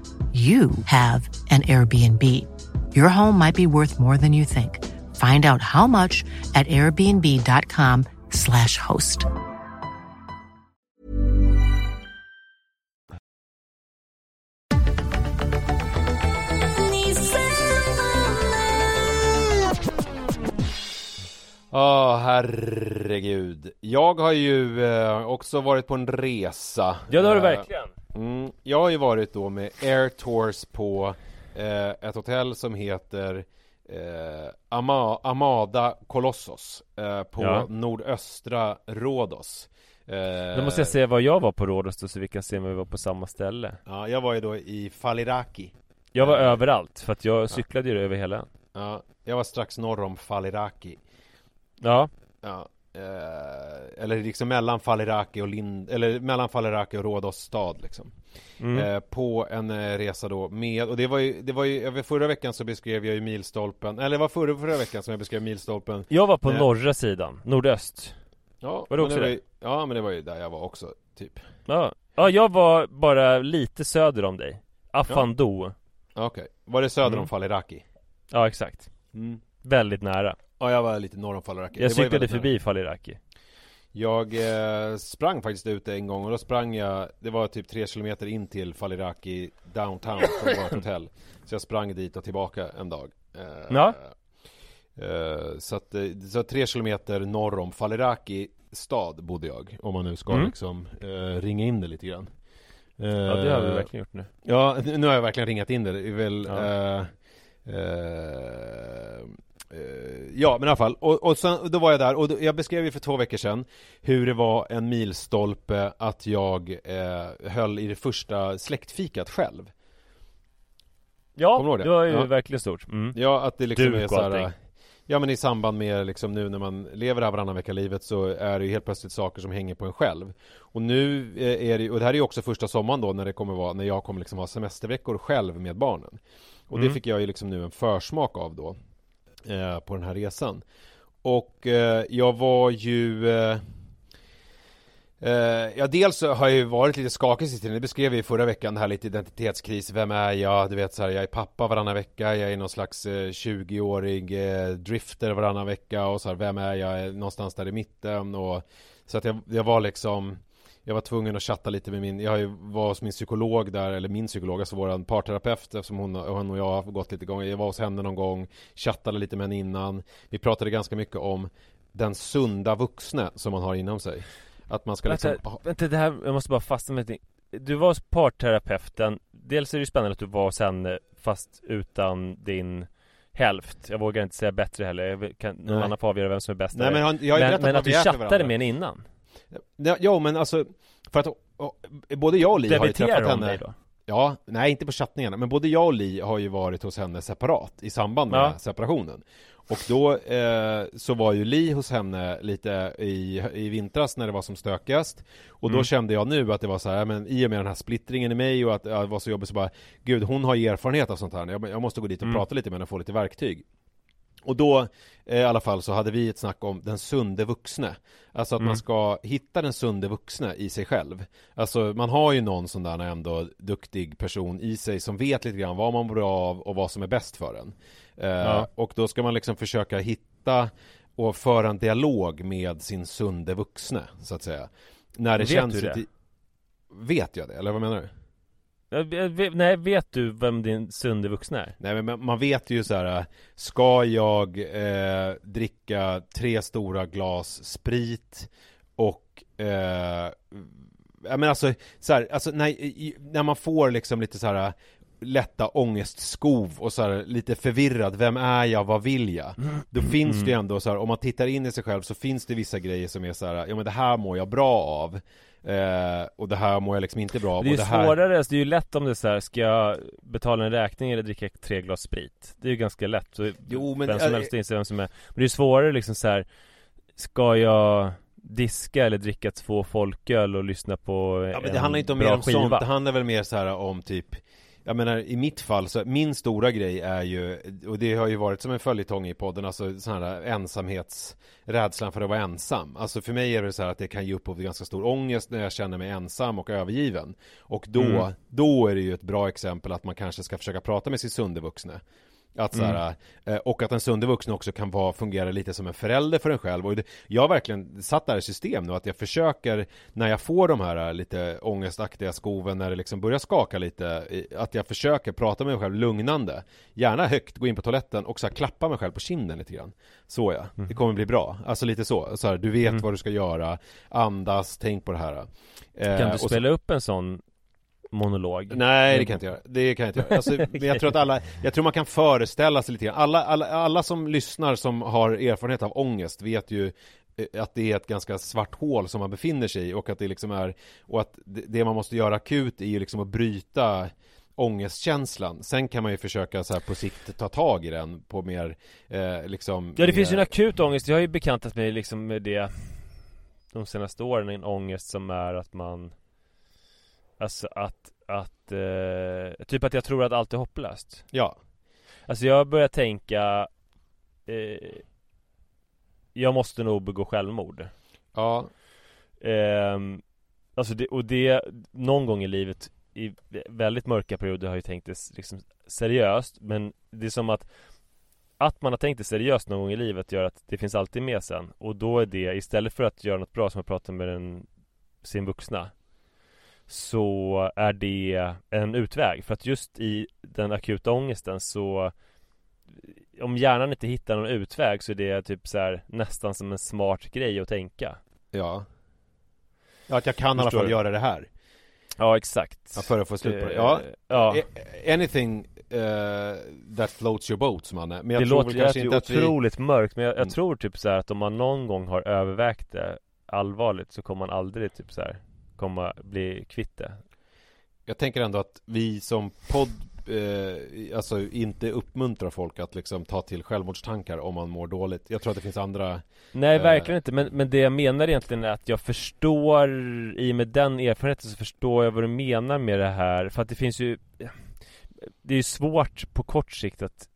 you have an Airbnb. Your home might be worth more than you think. Find out how much at airbnb.com/slash host. Ja, herregud. Jag har ju eh, också varit på en resa. Ja det har du Eh, verkligen Mm, jag har ju varit då med Air Tours på eh, ett hotell som heter eh, Ama- Amada Kolossos eh, på Ja. nordöstra Rhodos. Eh, Då måste jag säga vad jag var på Rhodos då så vi kan se om vi var på samma ställe Ja, jag var ju då i Faliraki. Jag var Eh. överallt för att jag cyklade ju över hela ön Ja, jag var strax norr om Faliraki. Ja, Ja, eh, eller liksom mellan Faliraki och Lind, eller mellan Faliraki och Rhodos stad liksom. mm. Eh, på en eh, resa då med, och det var ju, det var ju, förra veckan så beskrev jag ju milstolpen, eller det var förra, förra veckan som jag beskrev milstolpen. Jag var på Eh. norra sidan, nordöst Ja, Var du men också det det? ju, Ja, men det var ju där jag var också, typ. Ja, ja jag var bara lite söder om dig Afando Ja, Okej, var det söder Mm. om Faliraki? Ja exakt Mm. Väldigt nära Ja, jag var lite norr om Faliraki. Jag cyklade förbi nära. Faliraki Jag eh, sprang faktiskt ute en gång och då sprang jag Det var typ tre kilometer in till Faliraki downtown från vårt hotell Så jag sprang dit och tillbaka en dag eh, Ja. eh, Så att, eh, så tre kilometer norr om Faliraki stad bodde jag Om man nu ska Mm. liksom eh, ringa in det lite grann Ja det har vi Eh, verkligen gjort nu Ja, nu har jag verkligen ringat in det. Det är väl... Ja. Eh, ja, men i alla fall. Och, och sen, då var jag där och då, jag beskrev ju för två veckor sedan hur det var en milstolpe att jag eh, höll i det första släktfikat själv. Ja, det? det var ju Ja. verkligen stort mm. Ja, att det liksom Duk är och så här, allting. Ja men i samband med liksom nu när man lever det här varannan vecka livet så är det ju helt plötsligt saker som hänger på en själv Och nu eh, är det och det här är ju också första sommaren då när det kommer vara, när jag kommer liksom ha semesterveckor själv med barnen Och det Mm. fick jag ju liksom nu en försmak av då eh, På den här resan Och eh, jag var ju eh, eh ja, dels så har jag ju varit lite skakig sist tiden. Det beskrev vi i förra veckan, det här lite identitetskris. Vem är jag? Du vet så här, jag är pappa varannan vecka. Jag är någon slags eh, 20-årig eh, drifter varannan vecka. Och så här, vem är jag? Någonstans där i mitten. Och, så att jag, jag var liksom jag var tvungen att chatta lite med min, jag var hos min psykolog där, eller min psykolog, alltså våran parterapeut eftersom hon, hon och jag har gått lite gånger, jag var hos henne någon gång, chattade lite med henne innan. Vi pratade ganska mycket om den sunda vuxne som man har inom sig. Att man ska liksom Vänta, ha- vänta, det här, jag måste bara fastna med Du var hos parterapeuten Dels är det ju spännande att du var henne fast utan din hälft. Jag vågar inte säga bättre heller, jag kan, någon Nej. annan får avgöra vem som är bäst Nej men han- jag har men, men att du chattade med henne innan Ja, men alltså För att både jag och Li har ju träffat henne dig då? Ja, nej inte på chattningarna Men både jag och Li har ju varit hos henne separat I samband med Ja. separationen Och då eh, så var ju Li hos henne lite i, i vintras när det var som stökigast Och då Mm. kände jag nu att det var så här, men i och med den här splittringen i mig och att det var så jobbigt så bara Gud, hon har ju erfarenhet av sånt här jag, jag måste gå dit och Mm. prata lite med henne och få lite verktyg och då, eh, i alla fall, så hade vi ett snack om den sunde vuxne Alltså att Mm. man ska hitta den sunde vuxne i sig själv Alltså man har ju någon sån där ändå duktig person i sig som vet lite grann vad man mår bra av och vad som är bäst för en eh, Ja. Och då ska man liksom försöka hitta och föra en dialog med sin sunde vuxne, så att säga När det Vet känns du det? Vet jag det, eller vad menar du? Nej, vet du vem din sunde vuxna är? Nej men man- vet ju så här. Ska jag eh, dricka tre stora glas sprit och eh, Ja men alltså, så här, alltså när, när man får liksom lite så här lätta ångestskov och så här, lite förvirrad, vem är jag, vad vill jag? Då finns det ju ändå så här, om man tittar in i sig själv så finns det vissa grejer som är så här, ja men det här mår jag bra av eh, och det här mår jag liksom inte bra av Det är ju det här... svårare, alltså, det är ju lätt om det är så här, ska jag betala en räkning eller dricka tre glas sprit? Det är ju ganska lätt, så Jo, men- vem som helst inser vem som är Men det är svårare liksom så här. Ska jag diska eller dricka två folköl och lyssna på Ja men en det handlar inte om mer om sånt, det handlar väl mer så här om typ jag menar i mitt fall så, min stora grej är ju, och det har ju varit som en följetong i podden, alltså sån här ensamhetsrädslan för att vara ensam. Alltså för mig är det så här att det kan ge upphov till ganska stor ångest när jag känner mig ensam och övergiven. Och då, mm. då är det ju ett bra exempel att man kanske ska försöka prata med sin sundevuxne. Att så här, mm. Och att den sunde vuxna också kan vara, fungera lite som en förälder för en själv. Och det, Jag har verkligen satt det här i system nu att jag försöker När jag får de här äh, lite ångestaktiga skoven när det liksom börjar skaka lite Att jag försöker prata med mig själv lugnande. Gärna högt, gå in på toaletten och så här, klappa mig själv på kinden lite grann. Så ja, mm. det kommer bli bra. Alltså lite så, så här, du vet mm. vad du ska göra. Andas, tänk på det här. Kan du spela så... upp en sån monolog. Nej det kan jag inte göra, det kan jag inte göra. Alltså, men jag tror att alla, jag tror man kan föreställa sig lite grann. Alla, alla, alla som lyssnar som har erfarenhet av ångest vet ju eh, att det är ett ganska svart hål som man befinner sig i och att det liksom är och att det man måste göra akut är ju liksom att bryta ångestkänslan. Sen kan man ju försöka så här på sikt ta tag i den på mer eh, liksom Ja det finns ju en akut ångest, jag har ju bekantat mig liksom med det De senaste åren, en ångest som är att man Alltså att, att, eh, typ att jag tror att allt är hopplöst. Ja. Alltså jag börjar tänka eh, Jag måste nog begå självmord. Ja. Eh, Alltså det, och det, någon gång i livet I väldigt mörka perioder har jag tänkt det liksom seriöst Men det är som att Att man har tänkt det seriöst någon gång i livet gör att det finns alltid med sen. Och då är det, istället för att göra något bra som att prata med den, sin vuxna så är det en utväg. För att just i den akuta ångesten så om hjärnan inte hittar någon utväg så är det typ så här, nästan som en smart grej att tänka. Ja. Ja, att jag kan Förstår i alla fall du? göra det här. Ja, exakt. Ja, för att få slut på det. Ja. ja. Anything uh, that floats your boat som han är. Men jag det tror låter kanske inte att otroligt vi... mörkt men jag, jag mm. tror typ så att om man någon gång har övervägt det allvarligt så kommer man aldrig typ så här komma bli kvitt det Jag tänker ändå att vi som podd eh, Alltså inte uppmuntrar folk att liksom ta till självmordstankar om man mår dåligt. Jag tror att det finns andra Nej eh... verkligen inte. Men, men det jag menar egentligen är att jag förstår I och med den erfarenheten så förstår jag vad du menar med det här. För att det finns ju Det är ju svårt på kort sikt att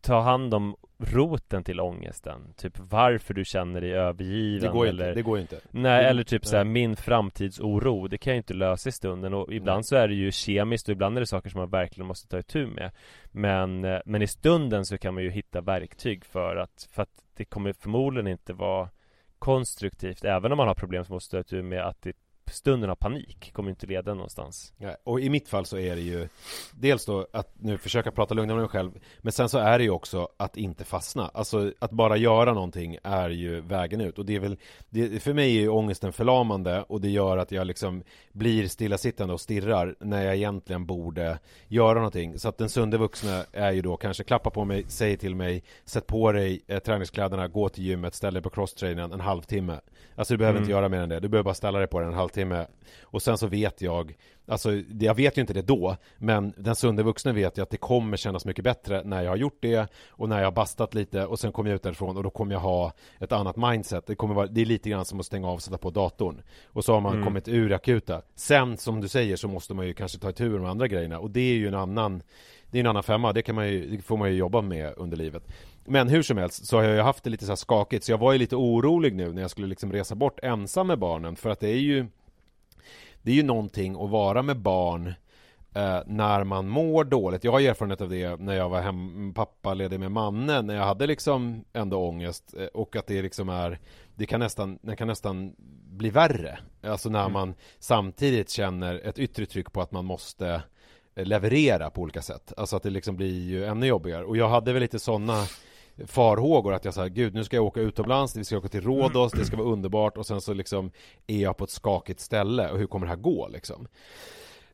ta hand om roten till ångesten? Typ varför du känner dig övergiven Det går eller, inte, det går inte. Nej eller typ såhär min framtidsoro Det kan jag inte lösa i stunden och ibland nej. så är det ju kemiskt och ibland är det saker som man verkligen måste ta itu med. Men, eh, men i stunden så kan man ju hitta verktyg för att För att det kommer förmodligen inte vara konstruktivt Även om man har problem som måste ta itu med att det stunden av panik kommer inte leda någonstans. Ja, Och i mitt fall så är det ju Dels då att nu försöka prata lugna med mig själv Men sen så är det ju också att inte fastna. Alltså att bara göra någonting är ju vägen ut. Och det är väl det, För mig är ju ångesten förlamande Och det gör att jag liksom Blir stillasittande och stirrar När jag egentligen borde göra någonting. Så att den sunde vuxna är ju då kanske klappa på mig Säger till mig Sätt på dig eh, träningskläderna Gå till gymmet Ställ dig på crosstrainen en halvtimme. Alltså du behöver mm. inte göra mer än det. Du behöver bara ställa dig på den en halvtimme halvtimme. Och sen så vet jag Alltså jag vet ju inte det då Men den sunde vuxna vet ju att det kommer kännas mycket bättre när jag har gjort det Och när jag har bastat lite och sen kommer jag ut därifrån och då kommer jag ha ett annat mindset. Det kommer vara, det är lite grann som att stänga av och sätta på datorn. Och så har man mm. kommit ur akuta. Sen som du säger så måste man ju kanske ta tur med andra grejerna. Och det är ju en annan Det är en annan femma, det kan man ju, det får man ju jobba med under livet. Men hur som helst så har jag ju haft det lite så här skakigt. Så jag var ju lite orolig nu när jag skulle liksom resa bort ensam med barnen. För att det är ju det är ju någonting att vara med barn eh, när man mår dåligt. Jag har erfarenhet av det när jag var hem, pappaledig med mannen, när jag hade liksom ändå ångest eh, och att det liksom är, det kan nästan, det kan nästan bli värre. Alltså när mm. man samtidigt känner ett yttre tryck på att man måste eh, leverera på olika sätt. Alltså att det liksom blir ju ännu jobbigare. Och jag hade väl lite sådana farhågor att jag sa gud nu ska jag åka utomlands, vi ska åka till Rhodos, det ska vara underbart och sen så liksom är jag på ett skakigt ställe och hur kommer det här gå liksom?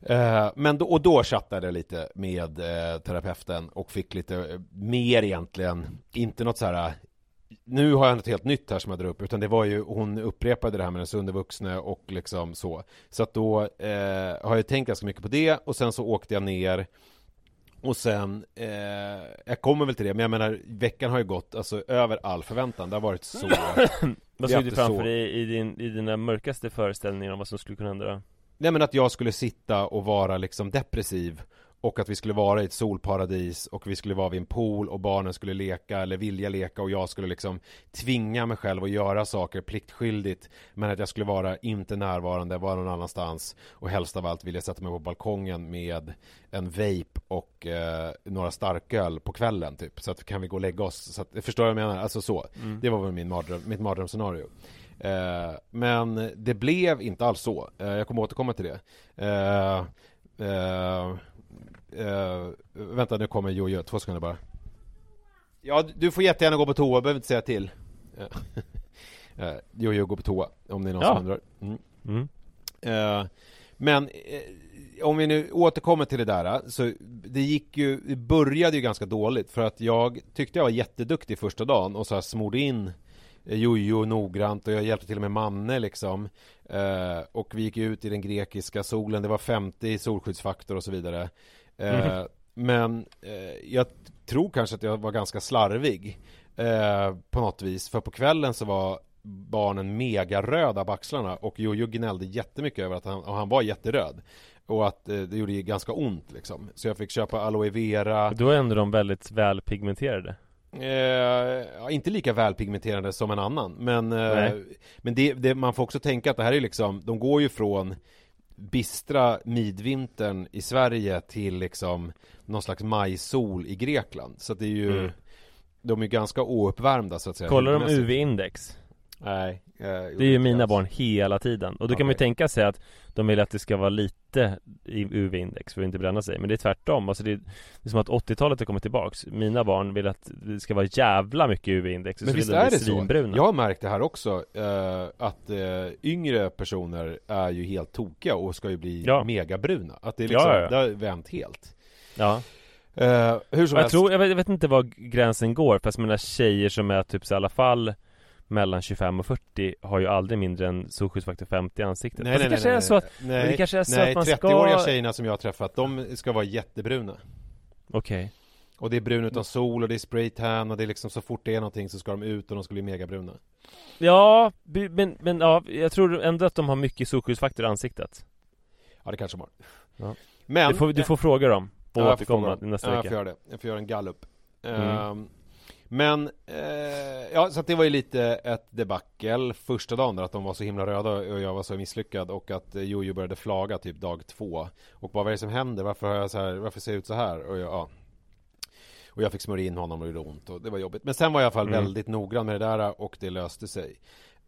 Eh, men då, och då chattade jag lite med eh, terapeuten och fick lite eh, mer egentligen, inte något så här nu har jag något helt nytt här som jag drar upp utan det var ju hon upprepade det här med den sunde vuxne och liksom så så att då har jag tänkt ganska mycket på det och sen så åkte jag ner och sen, eh, jag kommer väl till det, men jag menar veckan har ju gått alltså över all förväntan, det har varit så Vad såg du framför dig i, din, i dina mörkaste föreställningar om vad som skulle kunna hända? Nej men att jag skulle sitta och vara liksom depressiv och att vi skulle vara i ett solparadis och vi skulle vara vid en pool och barnen skulle leka eller vilja leka och jag skulle liksom tvinga mig själv att göra saker pliktskyldigt men att jag skulle vara inte närvarande, vara någon annanstans och helst av allt vilja sätta mig på balkongen med en vape och eh, några starköl på kvällen typ. Så att kan vi gå och lägga oss? Så att, förstår jag vad jag menar? Alltså så, mm. det var väl min mardröm, mitt mardrömsscenario. Eh, men det blev inte alls så, eh, jag kommer återkomma till det. Eh, eh, Uh, vänta, nu kommer Jojo. Två sekunder bara. Ja, du får jättegärna gå på toa. Behöver inte säga till. Uh, Jojo går på toa. Om det är någon ja. som undrar. Mm. Mm. Uh, men om vi nu återkommer till det där. Så det gick ju, det började ju ganska dåligt. För att jag tyckte jag var jätteduktig första dagen. Och så här smorde in Jojo noggrant och jag hjälpte till och med Manne liksom eh, Och vi gick ut i den grekiska solen Det var 50 solskyddsfaktor och så vidare Mm. Men eh, jag tror kanske att jag var ganska slarvig eh, På något vis. För på kvällen så var barnen megaröda på axlarna och Jojo gnällde jättemycket över att han, och han var jätteröd. Och att eh, det gjorde ganska ont liksom. Så jag fick köpa aloe vera. Då är ändå de väldigt välpigmenterade. Eh, inte lika välpigmenterade som en annan Men, eh, men det, det, man får också tänka att det här är liksom De går ju från bistra midvintern i Sverige till liksom någon slags majsol i Grekland. Så det är ju mm. De är ganska ouppvärmda så att säga. Kollar de UV-index? Nej. Eh, det är ju mina barn hela tiden. Och då okay. kan man ju tänka sig att de vill att det ska vara lite i UV-index för att inte bränna sig. Men det är tvärtom. Alltså det, är, det är som att 80-talet har kommit tillbaks. Mina barn vill att det ska vara jävla mycket UV-index. Men visst är det så? Jag har märkt det här också. Uh, att uh, yngre personer är ju helt tokiga och ska ju bli ja. megabruna. Att det är liksom, ja, ja. det har vänt helt. Ja. Uh, hur som jag helst. Tror, jag vet, jag vet inte var gränsen går. Fast jag menar tjejer som är typ så i alla fall mellan 25 och 40 har ju aldrig mindre än solskyddsfaktor 50 i ansiktet. Nej, nej, nej, nej, så att, nej, det kanske är så nej, att man 30-åriga ska... tjejerna som jag har träffat, de ska vara jättebruna. Okej. Okay. Och det är brun utan sol och det är spraytan och det är liksom så fort det är någonting så ska de ut och de ska bli megabruna. Ja, men, men ja, jag tror ändå att de har mycket solskyddsfaktor i ansiktet. Ja, det kanske de har. Ja. Men Du får, du får fråga dem och ja, återkomma nästa vecka. Ja, jag får göra det. Jag får göra en gallup. Mm. Um, men, eh, ja så att det var ju lite ett debacle första dagen där att de var så himla röda och jag var så misslyckad och att Jojo började flaga typ dag två Och bara vad är det som händer? Varför har jag så här, varför ser jag ut så här? Och jag, ja och jag fick smörja in honom och det gjorde ont och det var jobbigt Men sen var jag i alla fall mm. väldigt noggrann med det där och det löste sig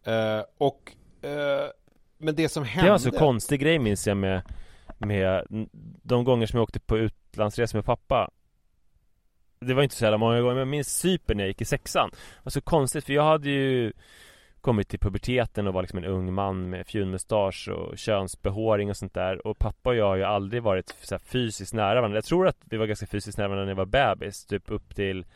eh, Och eh, Men det som hände Det var så konstig grej minns jag med Med de gånger som jag åkte på utlandsresa med pappa det var inte så jävla många gånger, men jag minns Cypern när jag gick i sexan Det var så konstigt för jag hade ju kommit till puberteten och var liksom en ung man med fjunmustasch och könsbehåring och sånt där Och pappa och jag har ju aldrig varit så fysiskt nära varandra. Jag tror att vi var ganska fysiskt nära varandra när jag var bebis, typ upp till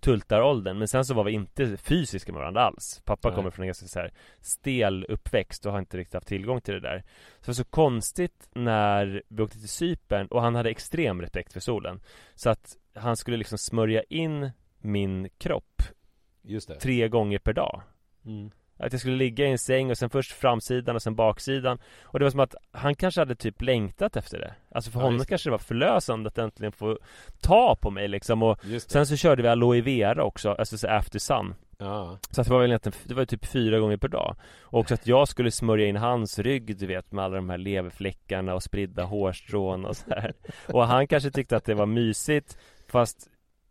tultaråldern Men sen så var vi inte fysiska med varandra alls Pappa Nej. kommer från en ganska så här stel uppväxt och har inte riktigt haft tillgång till det där Så det var så konstigt när vi åkte till Cypern och han hade extrem respekt för solen Så att han skulle liksom smörja in min kropp Just det. Tre gånger per dag mm. Att jag skulle ligga i en säng och sen först framsidan och sen baksidan. Och det var som att han kanske hade typ längtat efter det. Alltså för ja, honom kanske det var förlösande att äntligen få ta på mig liksom. Och Sen så körde vi aloe vera också, alltså så after sun. Ja. Så att det var väl egentligen, det var typ fyra gånger per dag. Och också att jag skulle smörja in hans rygg du vet med alla de här leverfläckarna och spridda hårstrån och så här. Och han kanske tyckte att det var mysigt Fast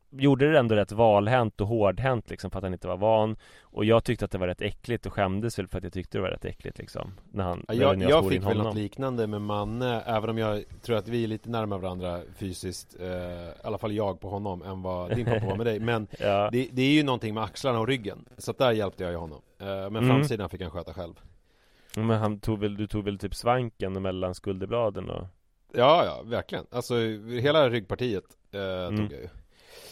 gjorde det ändå rätt valhänt och hårdhänt liksom för att han inte var van. Och jag tyckte att det var rätt äckligt och skämdes väl för att jag tyckte det var rätt äckligt liksom När han, ja, Jag, jag, jag fick väl något liknande med Manne Även om jag tror att vi är lite närmare varandra fysiskt eh, I alla fall jag på honom än vad din pappa var med dig. Men ja. det, det, är ju någonting med axlarna och ryggen Så att där hjälpte jag ju honom. Eh, Men mm. framsidan fick han sköta själv. Men han tog väl, du tog väl typ svanken mellan skulderbladen och Ja, ja, verkligen. Alltså hela ryggpartiet eh, mm. tog jag ju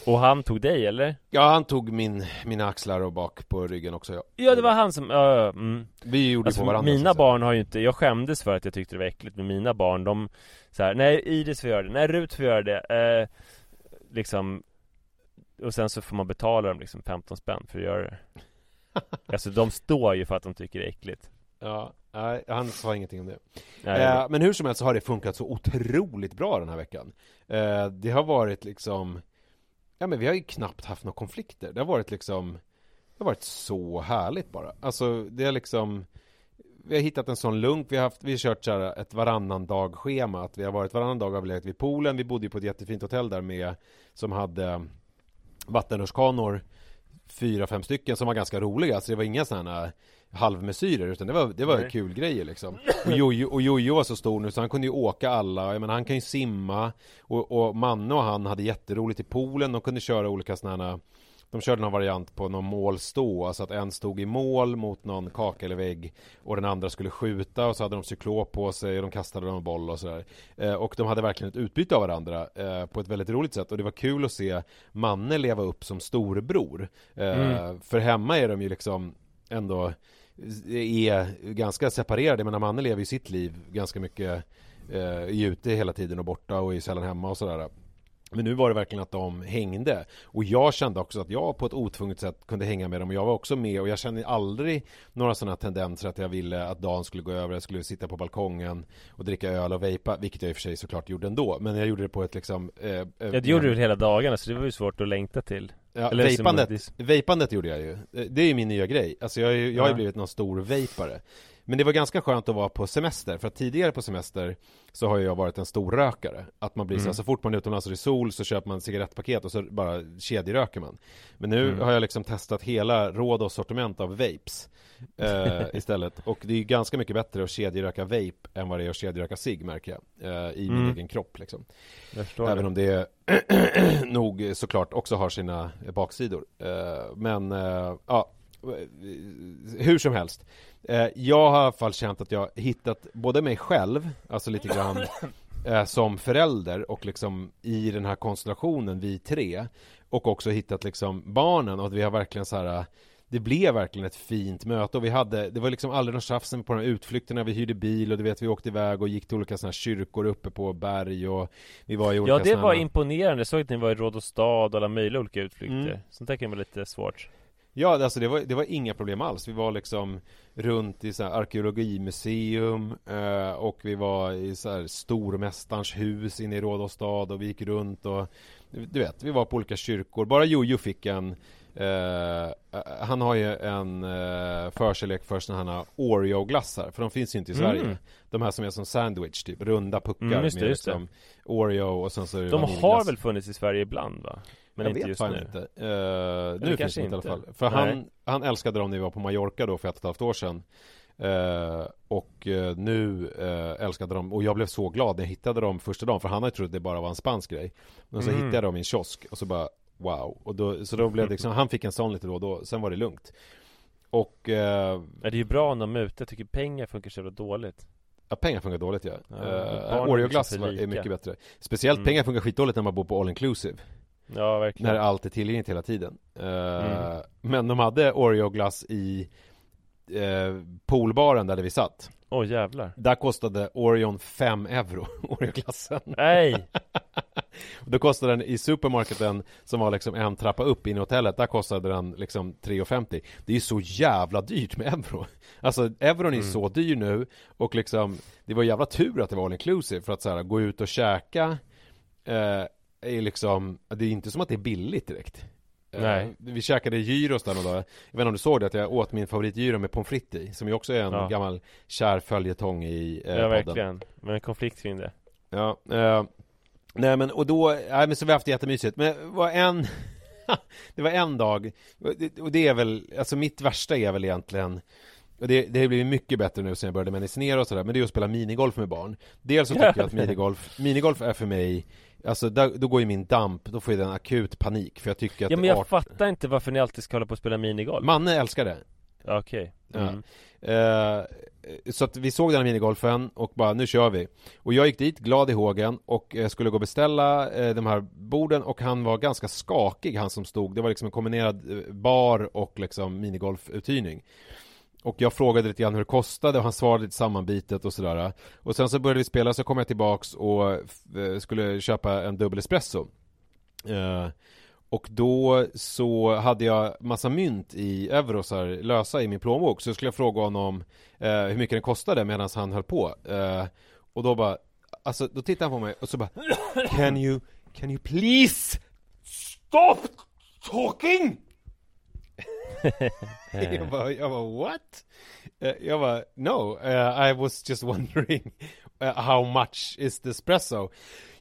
och han tog dig eller? Ja han tog min, mina axlar och bak på ryggen också ja Ja det var han som, ja, mm. Vi gjorde alltså, på varandra Mina barn har ju inte, jag skämdes för att jag tyckte det var äckligt Men mina barn de så här, nej Iris får göra det, nej Rut får göra det eh, Liksom Och sen så får man betala dem liksom 15 spänn för att göra det Alltså de står ju för att de tycker det är äckligt Ja, nej, han sa ingenting om det. Nej, Eh, men hur som helst så har det funkat så otroligt bra den här veckan. Eh, det har varit liksom, ja men vi har ju knappt haft några konflikter. Det har varit liksom, det har varit så härligt bara. Alltså det är liksom, vi har hittat en sån lunk, vi har, haft, vi har kört så här ett varannan dag schema. Att vi har varit varannan dag har vi legat vid poolen, vi bodde ju på ett jättefint hotell där med, som hade vattenrutschkanor fyra, fem stycken som var ganska roliga, så det var inga sådana halvmesyrer utan det var, det var Nej. kul grejer liksom. Och Jojo, och Jojo var så stor nu så han kunde ju åka alla, jag menar han kan ju simma och, och Manne och han hade jätteroligt i poolen, de kunde köra olika sådana de körde någon variant på någon målstå, alltså att en stod i mål mot någon kaka eller vägg och den andra skulle skjuta och så hade de cyklop på sig och de kastade någon boll och sådär. Eh, och de hade verkligen ett utbyte av varandra eh, på ett väldigt roligt sätt och det var kul att se Manne leva upp som storebror. Eh, För hemma är de ju liksom ändå är ganska separerade, men Manne lever ju sitt liv ganska mycket eh, är ute hela tiden och borta och är sällan hemma och sådär. Men nu var det verkligen att de hängde. Och jag kände också att jag på ett otvunget sätt kunde hänga med dem. Och jag var också med. Och jag kände aldrig Några sådana tendenser att jag ville att dagen skulle gå över. Jag skulle sitta på balkongen Och dricka öl och vejpa Vilket jag i och för sig såklart gjorde ändå. Men jag gjorde det på ett liksom eh, eh, Ja det gjorde du hela dagarna så det var ju svårt att längta till. Ja, Eller vejpandet, det- vejpandet gjorde jag ju. Det är ju min nya grej. Alltså jag, jag har ju blivit någon stor vejpare Men det var ganska skönt att vara på semester För att tidigare på semester Så har jag varit en stor rökare Att man blir så, Mm. här, så fort man är utomlands och det är sol Så köper man cigarettpaket och så bara kedjeröker man Men nu Mm. har jag liksom testat hela råd och sortiment av vapes eh, Istället Och det är ganska mycket bättre att kedjeröka vape Än vad det är att kedjeröka cigg märker jag eh, I min Mm. egen kropp liksom Även det. om det nog såklart också har sina baksidor. Eh, Men eh, ja, hur som helst. Eh, Jag har i alla fall känt att jag hittat både mig själv, alltså lite grann eh, som förälder och liksom i den här konstellationen, vi tre. Och också hittat liksom barnen och att vi har verkligen så här det blev verkligen ett fint möte och vi hade, det var liksom aldrig någon tjafs på de här utflykterna, vi hyrde bil och du vet vi åkte iväg och gick till olika sådana här kyrkor uppe på berg och vi var i olika Ja det var här- imponerande, jag såg att ni var i Råd och stad och alla möjliga olika utflykter Mm. Sånt där kan vara lite svårt Ja, alltså det var, det var inga problem alls. Vi var liksom runt i så här arkeologimuseum eh, och vi var i så här stormästarens hus inne i Rådhusstad och vi gick runt och du vet, vi var på olika kyrkor. Bara Jojo fick en eh, han har ju en eh, förkärlek för sådana här Oreo-glassar, för de finns ju inte i Sverige. Mm. De här som är som sandwich, typ runda puckar Mm, just det, med just liksom Oreo och sen så är det De har väl funnits i Sverige ibland va? Men jag inte vet just nu inte. Uh, nu finns det inte i alla fall. För Nej. han, han älskade dem när vi var på Mallorca då för ett och ett halvt år sedan. Eh, och eh, nu eh, älskade de, och jag blev så glad när jag hittade dem första dagen för han hade trott att det bara var en spansk grej. Men så Mm. hittade jag dem i en kiosk och så bara wow. Och då, så då blev det liksom, han fick en sån lite då och då, sen var det lugnt. Och Ja, det är ju bra när de är ute, jag tycker pengar funkar så jävla dåligt Ja, pengar funkar dåligt ja. Ja, Uh, Oreoglass är mycket bättre. Speciellt Mm. pengar funkar skitdåligt när man bor på all inclusive. Ja verkligen När allt är tillgängligt hela tiden. Eh, Mm. Men de hade Oreo-glass i eh, poolbaren där vi satt. Åh jävlar Där kostade Orion 5 euro, Oreo-glassen. Nej! Då kostade den i supermarketen som var liksom en trappa upp in i hotellet, där kostade den liksom 3,50. Det är ju så jävla dyrt med euro. Alltså euron är Mm. så dyr nu och liksom det var jävla tur att det var all inclusive för att så här, gå ut och käka eh, är liksom, det är inte som att det är billigt direkt. Eh, Nej. Vi käkade gyros där någon dag. Jag vet inte om du såg det, att jag åt min favoritgyro med pommes frites i, som ju också är en Ja. gammal kär följetong i eh, Ja podden. verkligen, men en konflikt kring det Ja, eh, nej men och då, nej men så vi haft det jättemysigt, men var en Det var en dag, och det, och det är väl, alltså mitt värsta är väl egentligen och det, det har blivit mycket bättre nu sen jag började medicinera och sådär, men det är att spela minigolf med barn Dels så tycker jag att minigolf, minigolf är för mig Alltså där, då går ju min damp, då får jag en akut panik för jag tycker att Ja men jag art- fattar inte varför ni alltid ska hålla på och spela minigolf. Manne älskar det. Ja, Okej. Ja. mm. Eh, så att vi såg den här minigolfen och bara nu kör vi. Och jag gick dit glad i hågen och eh, skulle gå och beställa eh, de här borden och han var ganska skakig han som stod. Det var liksom en kombinerad eh, bar och liksom minigolfuthyrning och jag frågade lite grann hur det kostade och han svarade lite sammanbitet och sådär. Och sen så började vi spela så kom jag tillbaks och eh, skulle köpa en dubbel espresso. Eh, Och då så hade jag massa mynt i eurosar lösa i min plånbok. Så skulle jag fråga honom eh, hur mycket den kostade medan han höll på. Eh, Och då bara Alltså då tittade han på mig och så bara Can you, can you please stop talking? Jag bara, jag bara what? Eh, jag bara no, uh, I was just wondering uh, how much is the espresso?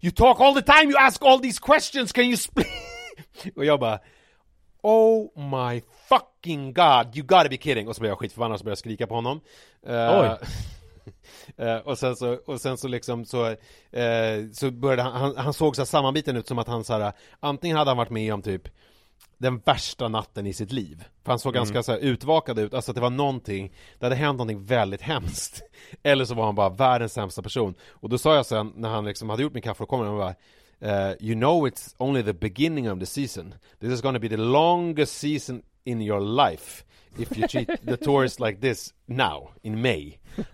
You talk all the time, you ask all these questions, can you split? och jag bara Oh my fucking god, you gotta be kidding! Och så blev jag skitförbannad och så började jag skrika på honom uh, Oj. Eh, och sen så, och sen så liksom så, eh, så började han, han, han såg så här sammanbiten ut som att han så här, antingen hade han varit med om typ den värsta natten i sitt liv. För han såg Mm. ganska så här utvakad ut, alltså att det var någonting, det hade hänt någonting väldigt hemskt. Eller så var han bara världens sämsta person. Och då sa jag sen, när han liksom hade gjort min kaffe, och kom han bara eh, You know it's only the beginning of the season. This is gonna be the longest season in your life. If you treat the tourists like this now, in May.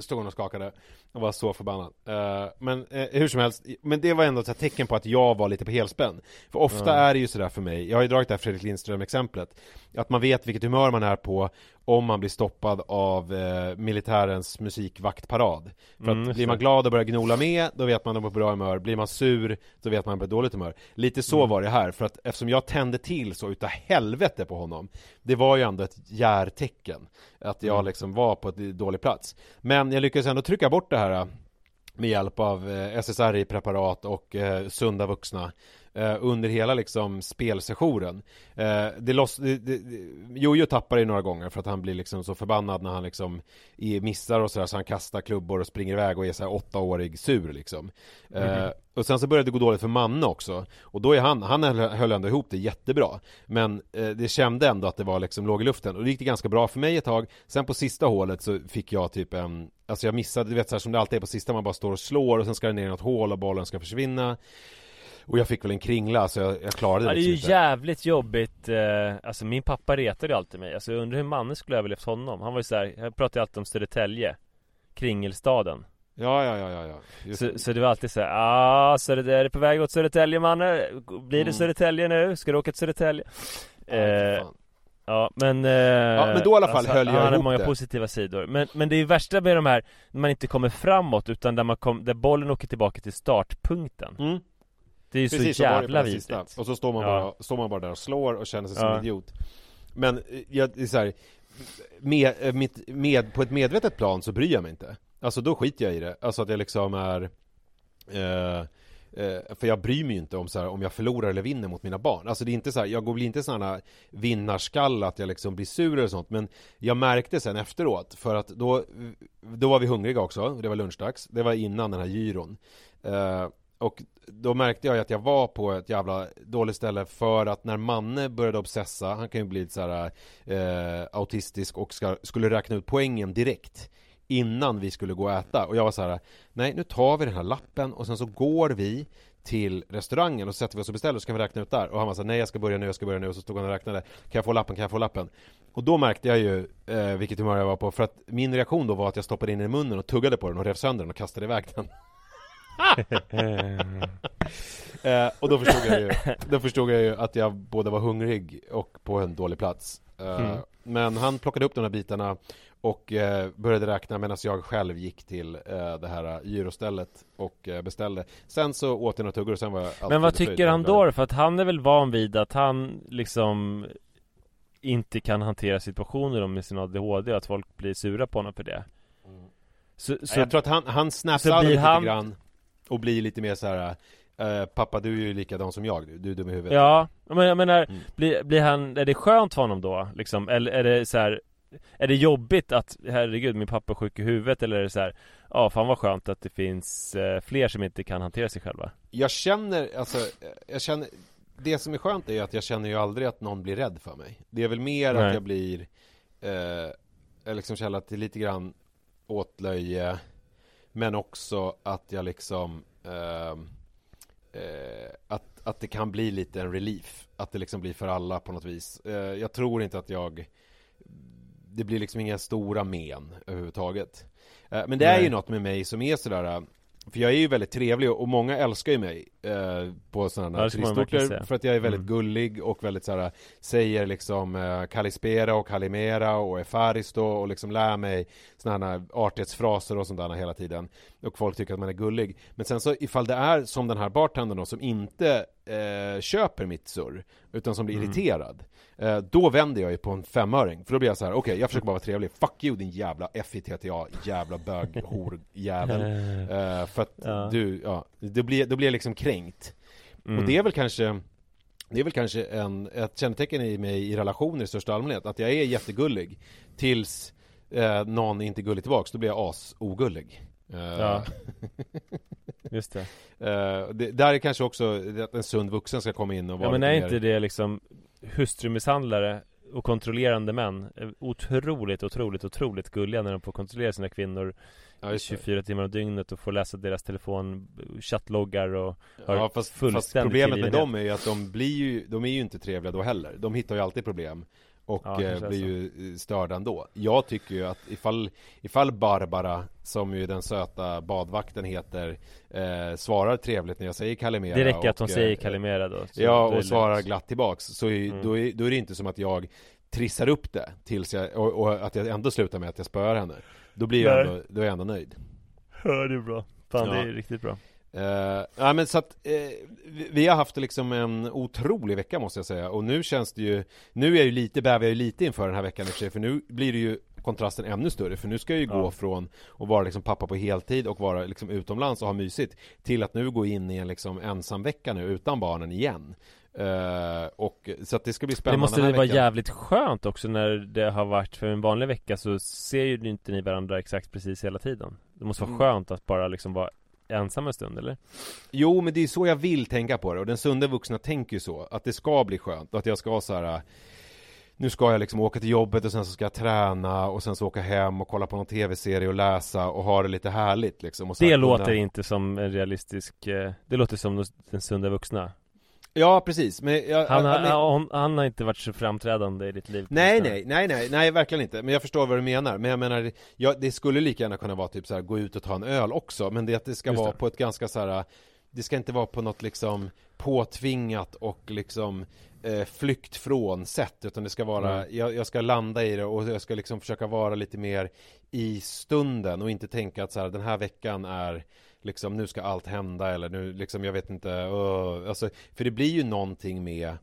Stod han och skakade och var så förbannad. Eh, men eh, hur som helst, men det var ändå ett tecken på att jag var lite på helspänn. För ofta är det ju sådär för mig, jag har ju dragit det här Fredrik Lindström-exemplet, att man vet vilket humör man är på om man blir stoppad av eh, militärens musikvaktparad. För Mm, att blir man glad och börjar gnola med, då vet man att man är på bra humör. Blir man sur, då vet man att man är på dåligt humör. Lite så Mm. var det här, för att eftersom jag tände till så utav helvete på honom, det var ju ändå ett järtecken. Att jag Mm. liksom var på ett dålig plats. Men jag lyckades ändå trycka bort det här Eh, med hjälp av eh, SSRI-preparat och eh, sunda vuxna eh, under hela liksom spelsessionen. Eh, det loss, det, det, det- Jojo tappar ju några gånger för att han blir liksom så förbannad när han liksom missar och sådär så han kastar klubbor och springer iväg och är såhär åttaårig sur liksom. Eh, och sen så började det gå dåligt för Manne också. Och då är han, han höll, ändå ihop det jättebra. Men eh, det kände ändå att det var liksom låg i luften. Och det gick det ganska bra för mig ett tag. Sen på sista hålet så fick jag typ en Alltså jag missade, du vet såhär som det alltid är på sista man bara står och slår och sen ska det ner i något hål och bollen ska försvinna Och jag fick väl en kringla så jag, jag klarade Ja, det det är ju liksom inte. jävligt jobbigt eh, Alltså min pappa retade ju alltid mig Alltså jag undrar hur mannen skulle ha överlevt honom Han var ju såhär, jag pratade ju alltid om Södertälje Kringelstaden Ja, ja, ja, ja, ja. Så, det. så det var alltid såhär, ah, Söder, är det på väg åt Södertälje mannen? Blir det Mm. Södertälje nu? Ska du åka till Södertälje? Ja, Eh. Ja men... Eh, ja men då i alla fall höll jag Han ihop många det. positiva sidor Men, men det är ju värsta med de här När man inte kommer framåt utan där man kom, där bollen åker tillbaka till startpunkten Mm. Det är ju Precis, så så jävla sista. vidrigt. Och så står man, Ja. bara, står man bara där och slår och känner sig som Ja. en idiot. Men eh, jag, det är så här, med, eh, mitt, med, på ett medvetet plan så bryr jag mig inte. Alltså då skiter jag i det, alltså att jag liksom är eh, eh, för jag bryr mig ju inte om så här, om jag förlorar eller vinner mot mina barn. Alltså det är inte så här, jag blir inte sådana vinnarskall att jag liksom blir sur eller sånt. Men jag märkte sen efteråt, för att då, då var vi hungriga också, det var lunchdags. Det var innan den här gyron. Eh, och då märkte jag ju att jag var på ett jävla dåligt ställe för att när Manne började obsessa, han kan ju bli så här eh, autistisk och ska, skulle räkna ut poängen direkt innan vi skulle gå och äta. Och jag var så här nej nu tar vi den här lappen och sen så går vi till restaurangen och så sätter vi oss och beställer och så kan vi räkna ut där. Och han var så här, nej jag ska börja nu, jag ska börja nu. Och så stod han och räknade kan jag få lappen, kan jag få lappen? Och då märkte jag ju eh, vilket humör jag var på för att min reaktion då var att jag stoppade in den i munnen och tuggade på den och rev sönder den och kastade iväg den. Eh, och då förstod jag ju Då förstod jag ju att jag både var hungrig och på en dålig plats. Eh, Mm. Men han plockade upp de här bitarna Och eh, började räkna medan jag själv gick till eh, det här gyrostället Och eh, beställde. Sen så åt jag några tuggor och sen var jag Men vad tycker han då? För att han är väl van vid att han liksom Inte kan hantera situationer med sin ADHD och att folk blir sura på honom för det. Så, Nej, så Jag tror att han, han så blir lite han- grann Och blir lite mer så här. eh, Pappa du är ju likadan som jag, du, du är dum i huvudet Ja, men jag menar, Mm. blir, blir han, är det skönt för honom då? Liksom? Eller är det så här Är det jobbigt att, herregud min pappa är sjuk i huvudet eller är det så här Ja fan vad skönt att det finns eh, fler som inte kan hantera sig själva Jag känner, alltså, jag känner Det som är skönt är att jag känner ju aldrig att någon blir rädd för mig Det är väl mer Nej. att jag blir eh, Jag liksom känner att det är lite grann åtlöje Men också att jag liksom ehm, eh, att, att det kan bli lite en relief. Att det liksom blir för alla på något vis. Eh, Jag tror inte att jag Det blir liksom inga stora men överhuvudtaget. Eh, Men det är Nej. ju något med mig som är sådär för jag är ju väldigt trevlig och många älskar ju mig eh, på sådana här turistorter för att jag är väldigt Mm. gullig och väldigt så här säger liksom eh, Kalispera och Kalimera och Efaristo och liksom lär mig sådana här artighetsfraser och sånt där hela tiden. Och folk tycker att man är gullig. Men sen så ifall det är som den här bartendern då som inte eh, köper mitt surr utan som blir Mm. irriterad eh, då vänder jag ju på en femöring för då blir jag så här: okej jag försöker bara vara trevlig fuck you din jävla FITTA jävla bög hor jävel Eh, för att Ja. du, ja, då blir, då blir jag liksom kränkt. Mm. Och det är väl kanske det är väl kanske en, ett kännetecken i mig i relationer i största allmänhet, att jag är jättegullig tills eh, någon inte är gullig tillbaks, då blir jag as-ogullig. Eh, Ja. Just det eh, det, där är kanske också att en sund vuxen ska komma in och vara Ja men är inte det liksom Hustrumisshandlare och kontrollerande män är Otroligt, otroligt, otroligt gulliga när de får kontrollera sina kvinnor ja, just det. 24 timmar om dygnet och får läsa deras telefon, chattloggar och har Ja, fast, fast problemet med dem är ju att de blir ju, de är ju inte trevliga då heller. De hittar ju alltid problem. Och Ja, eh, blir ju eh, störda ändå. Jag tycker ju att ifall, ifall Barbara, som ju den söta badvakten heter, eh, svarar trevligt när jag säger Kalimera Det räcker att hon och, säger eh, Kalimera då Ja, det och svarar glatt tillbaks. Så är, Mm. då, är, då är det inte som att jag trissar upp det tills jag, och, och att jag ändå slutar med att jag spöar henne. Då blir jag Nej. ändå, då är jag ändå nöjd. Ja det är bra Fan det Ja. är riktigt bra Uh, ja men så att eh, vi, har haft liksom en otrolig vecka måste jag säga och nu känns det ju Nu är jag ju lite, bävar jag ju lite inför den här veckan i och för sig för nu blir det ju kontrasten ännu större för nu ska jag ju Ja. gå från att vara liksom pappa på heltid och vara liksom utomlands och ha mysigt till att nu gå in i en liksom ensam vecka nu utan barnen igen Eh, och så att det ska bli Det spännande måste den här vara veckan. jävligt skönt också när det har varit för en vanlig vecka så ser ju inte ni varandra exakt precis hela tiden Det måste vara Mm. skönt att bara liksom vara ensam en stund eller? Jo, men det är så jag vill tänka på det och den sunda vuxna tänker ju så att det ska bli skönt och att jag ska så här nu ska jag liksom åka till jobbet och sen så ska jag träna och sen så åka hem och kolla på någon tv-serie och läsa och ha det lite härligt liksom och Det här kunna- låter inte som en realistisk eh, Det låter som den sunda vuxna Ja, precis, men jag, han, har, han, han har inte varit så framträdande i ditt liv Nej, nej, nej, nej, nej, verkligen inte. Men jag förstår vad du menar. Men jag menar, ja, det skulle lika gärna kunna vara typ så här, gå ut och ta en öl också. Men det att det ska Just vara det. på ett ganska så här, det ska inte vara på något liksom påtvingat och liksom eh, flykt från sätt. Utan det ska vara, Mm. jag, jag ska landa i det och jag ska liksom försöka vara lite mer i stunden och inte tänka att så här, den här veckan är liksom nu ska allt hända eller nu liksom jag vet inte, uh, alltså, för det blir ju någonting med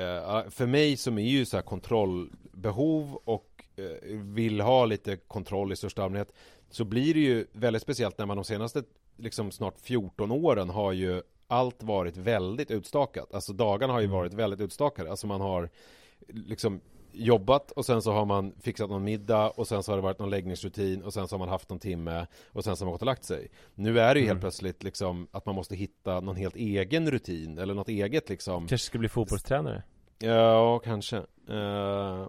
Eh, för mig som är ju så här kontrollbehov och eh, vill ha lite kontroll i största allmänhet så blir det ju väldigt speciellt när man de senaste liksom snart 14 åren har ju allt varit väldigt utstakat. Alltså dagarna har ju varit väldigt utstakade. Alltså man har liksom jobbat och sen så har man fixat någon middag och sen så har det varit någon läggningsrutin och sen så har man haft någon timme och sen så har man gått och lagt sig. Nu är det ju helt plötsligt liksom att man måste hitta någon helt egen rutin eller något eget liksom Kanske ska bli fotbollstränare Ja, kanske. Eh,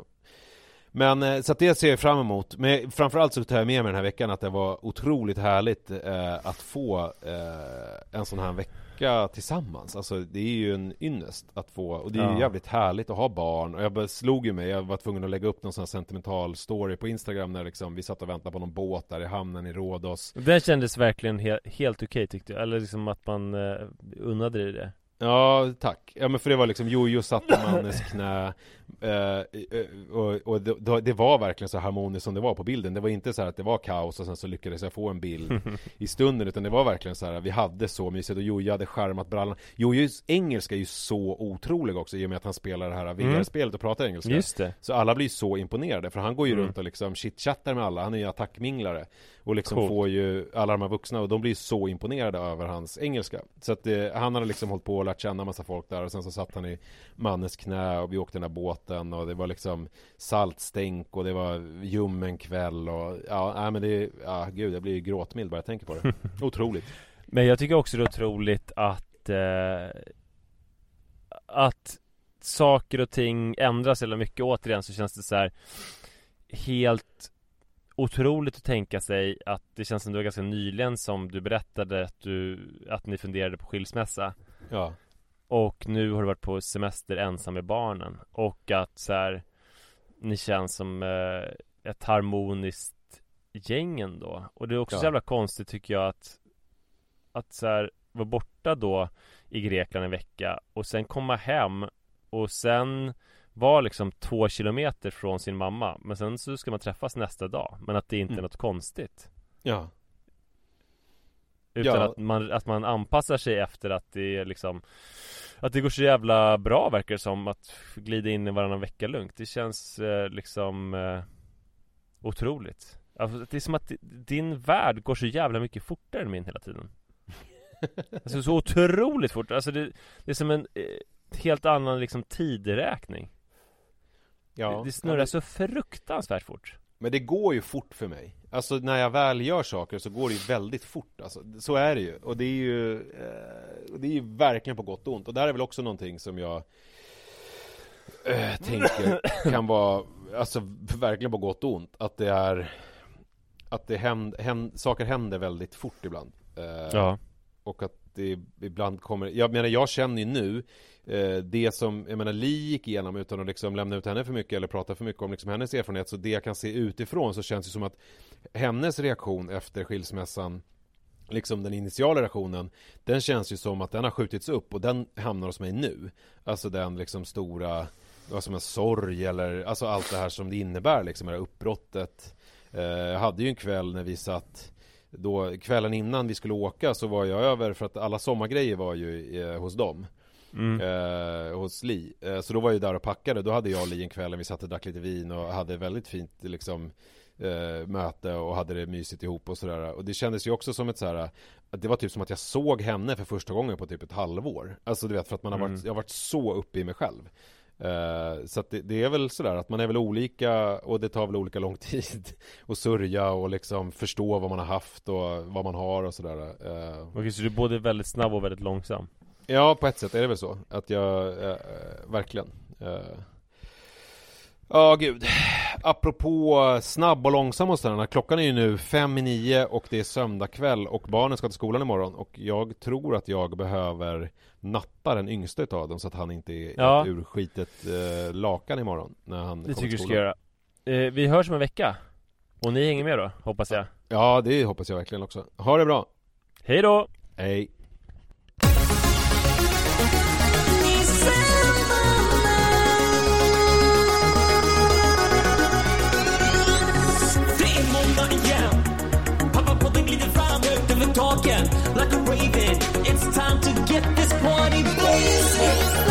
men eh, så att det ser jag fram emot. Men framförallt så tar jag med mig den här veckan att det var otroligt härligt eh, att få eh, en sån här vecka tillsammans. Alltså det är ju en ynnest att få och det är ju Ja. jävligt härligt att ha barn. Och jag slog ju mig, jag var tvungen att lägga upp någon sån här sentimental story på Instagram när liksom vi satt och väntade på någon båt där i hamnen i Rhodos. Den kändes verkligen he helt okej tyckte jag Eller liksom att man eh, unnade dig det Ja, tack. Ja men för det var liksom Jojo satt i Mannes knä eh, eh, och, och det, det var verkligen så harmoniskt som det var på bilden. Det var inte så här att det var kaos och sen så lyckades jag få en bild i stunden utan det var verkligen så här vi hade så mysigt och Jojo hade skärmat brallan. Jojos engelska är ju så otrolig också i och med att han spelar det här VR-spelet och pratar engelska. Just det Så alla blir så imponerade för han går ju Mm. runt och liksom chitchattar med alla, han är ju attackminglare Och liksom Coolt. får ju alla de här vuxna och de blir så imponerade över hans engelska Så att eh, han hade liksom hållit på och lärt känna massa folk där. Och sen så satt han i mannens knä och vi åkte den där båten och det var liksom saltstänk och det var ljummen kväll och ja, nej men det, ja gud jag blir ju gråtmild bara jag tänker på det. Otroligt. Men jag tycker också det är otroligt att eh, Att saker och ting ändras eller mycket. Återigen så känns det så här Helt Otroligt att tänka sig att det känns som det var ganska nyligen som du berättade att du Att ni funderade på skilsmässa Ja, Och nu har du varit på semester ensam med barnen Och att så här Ni känns som eh, ett harmoniskt gäng ändå Och det är också Ja. så jävla konstigt tycker jag att att så här, vara borta då i Grekland en vecka och sen komma hem och sen vara liksom två kilometer från sin mamma Men sen så ska man träffas nästa dag Men att det inte är Mm. något konstigt Ja. Utan Ja. att, man, att man anpassar sig efter att det är liksom Att det går så jävla bra verkar det som att glida in i varannan vecka lugnt. Det känns eh, liksom eh, Otroligt. Alltså, Det är som att din värld går så jävla mycket fortare än min hela tiden. Alltså så otroligt fort. Alltså det, det är som en eh, helt annan liksom tideräkning Ja. det, det snurrar så fruktansvärt fort Men det går ju fort för mig. Alltså när jag väl gör saker så går det ju väldigt fort. Alltså, så är det ju. Och det är ju, eh, det är ju verkligen på gott och ont. Och det här är väl också någonting som jag eh, tänker kan vara, alltså verkligen på gott och ont. Att det är, att det händer, händer, saker händer väldigt fort ibland. Eh, Ja och att det ibland kommer, jag menar jag känner ju nu eh, Det som, jag menar Li gick igenom utan att liksom lämna ut henne för mycket eller prata för mycket om liksom hennes erfarenhet Så det jag kan se utifrån så känns det som att Hennes reaktion efter skilsmässan Liksom den initiala reaktionen Den känns ju som att den har skjutits upp och den hamnar hos mig nu. Alltså den liksom stora Vad som en sorg eller Alltså allt det här som det innebär liksom, det här uppbrottet. Eh, Jag hade ju en kväll när vi satt då kvällen innan vi skulle åka så var jag över för att alla sommargrejer var ju eh, hos dem. Mm. eh, Hos Li. Eh, Så då var jag där och packade. Då hade jag och Li en kväll vi satt och drack lite vin och hade väldigt fint liksom eh, Möte och hade det mysigt ihop och sådär. Och det kändes ju också som ett så här att Det var typ som att jag såg henne för första gången på typ ett halvår. Alltså du vet för att man har varit, Mm. jag har varit så uppe i mig själv Eh, Så det, det är väl sådär att man är väl olika och det tar väl olika lång tid att sörja och liksom förstå vad man har haft och vad man har och sådär Eh, Okej, så du är både väldigt snabb och väldigt långsam Ja, på ett sätt är det väl så att jag, eh, verkligen. Ja, gud Apropå snabb och långsam och sådär Klockan är ju nu fem i nio och det är söndag kväll och barnen ska till skolan imorgon och jag tror att jag behöver natta den yngsta utav dem så att han inte är Ja. ett urskitet eh, lakan imorgon när han Det kommer tycker du till ska skolan. göra eh, Vi hörs om en vecka Och ni hänger med då, hoppas jag Ja, det hoppas jag verkligen också. Ha det bra! Hej då! Hej! Get this party blazing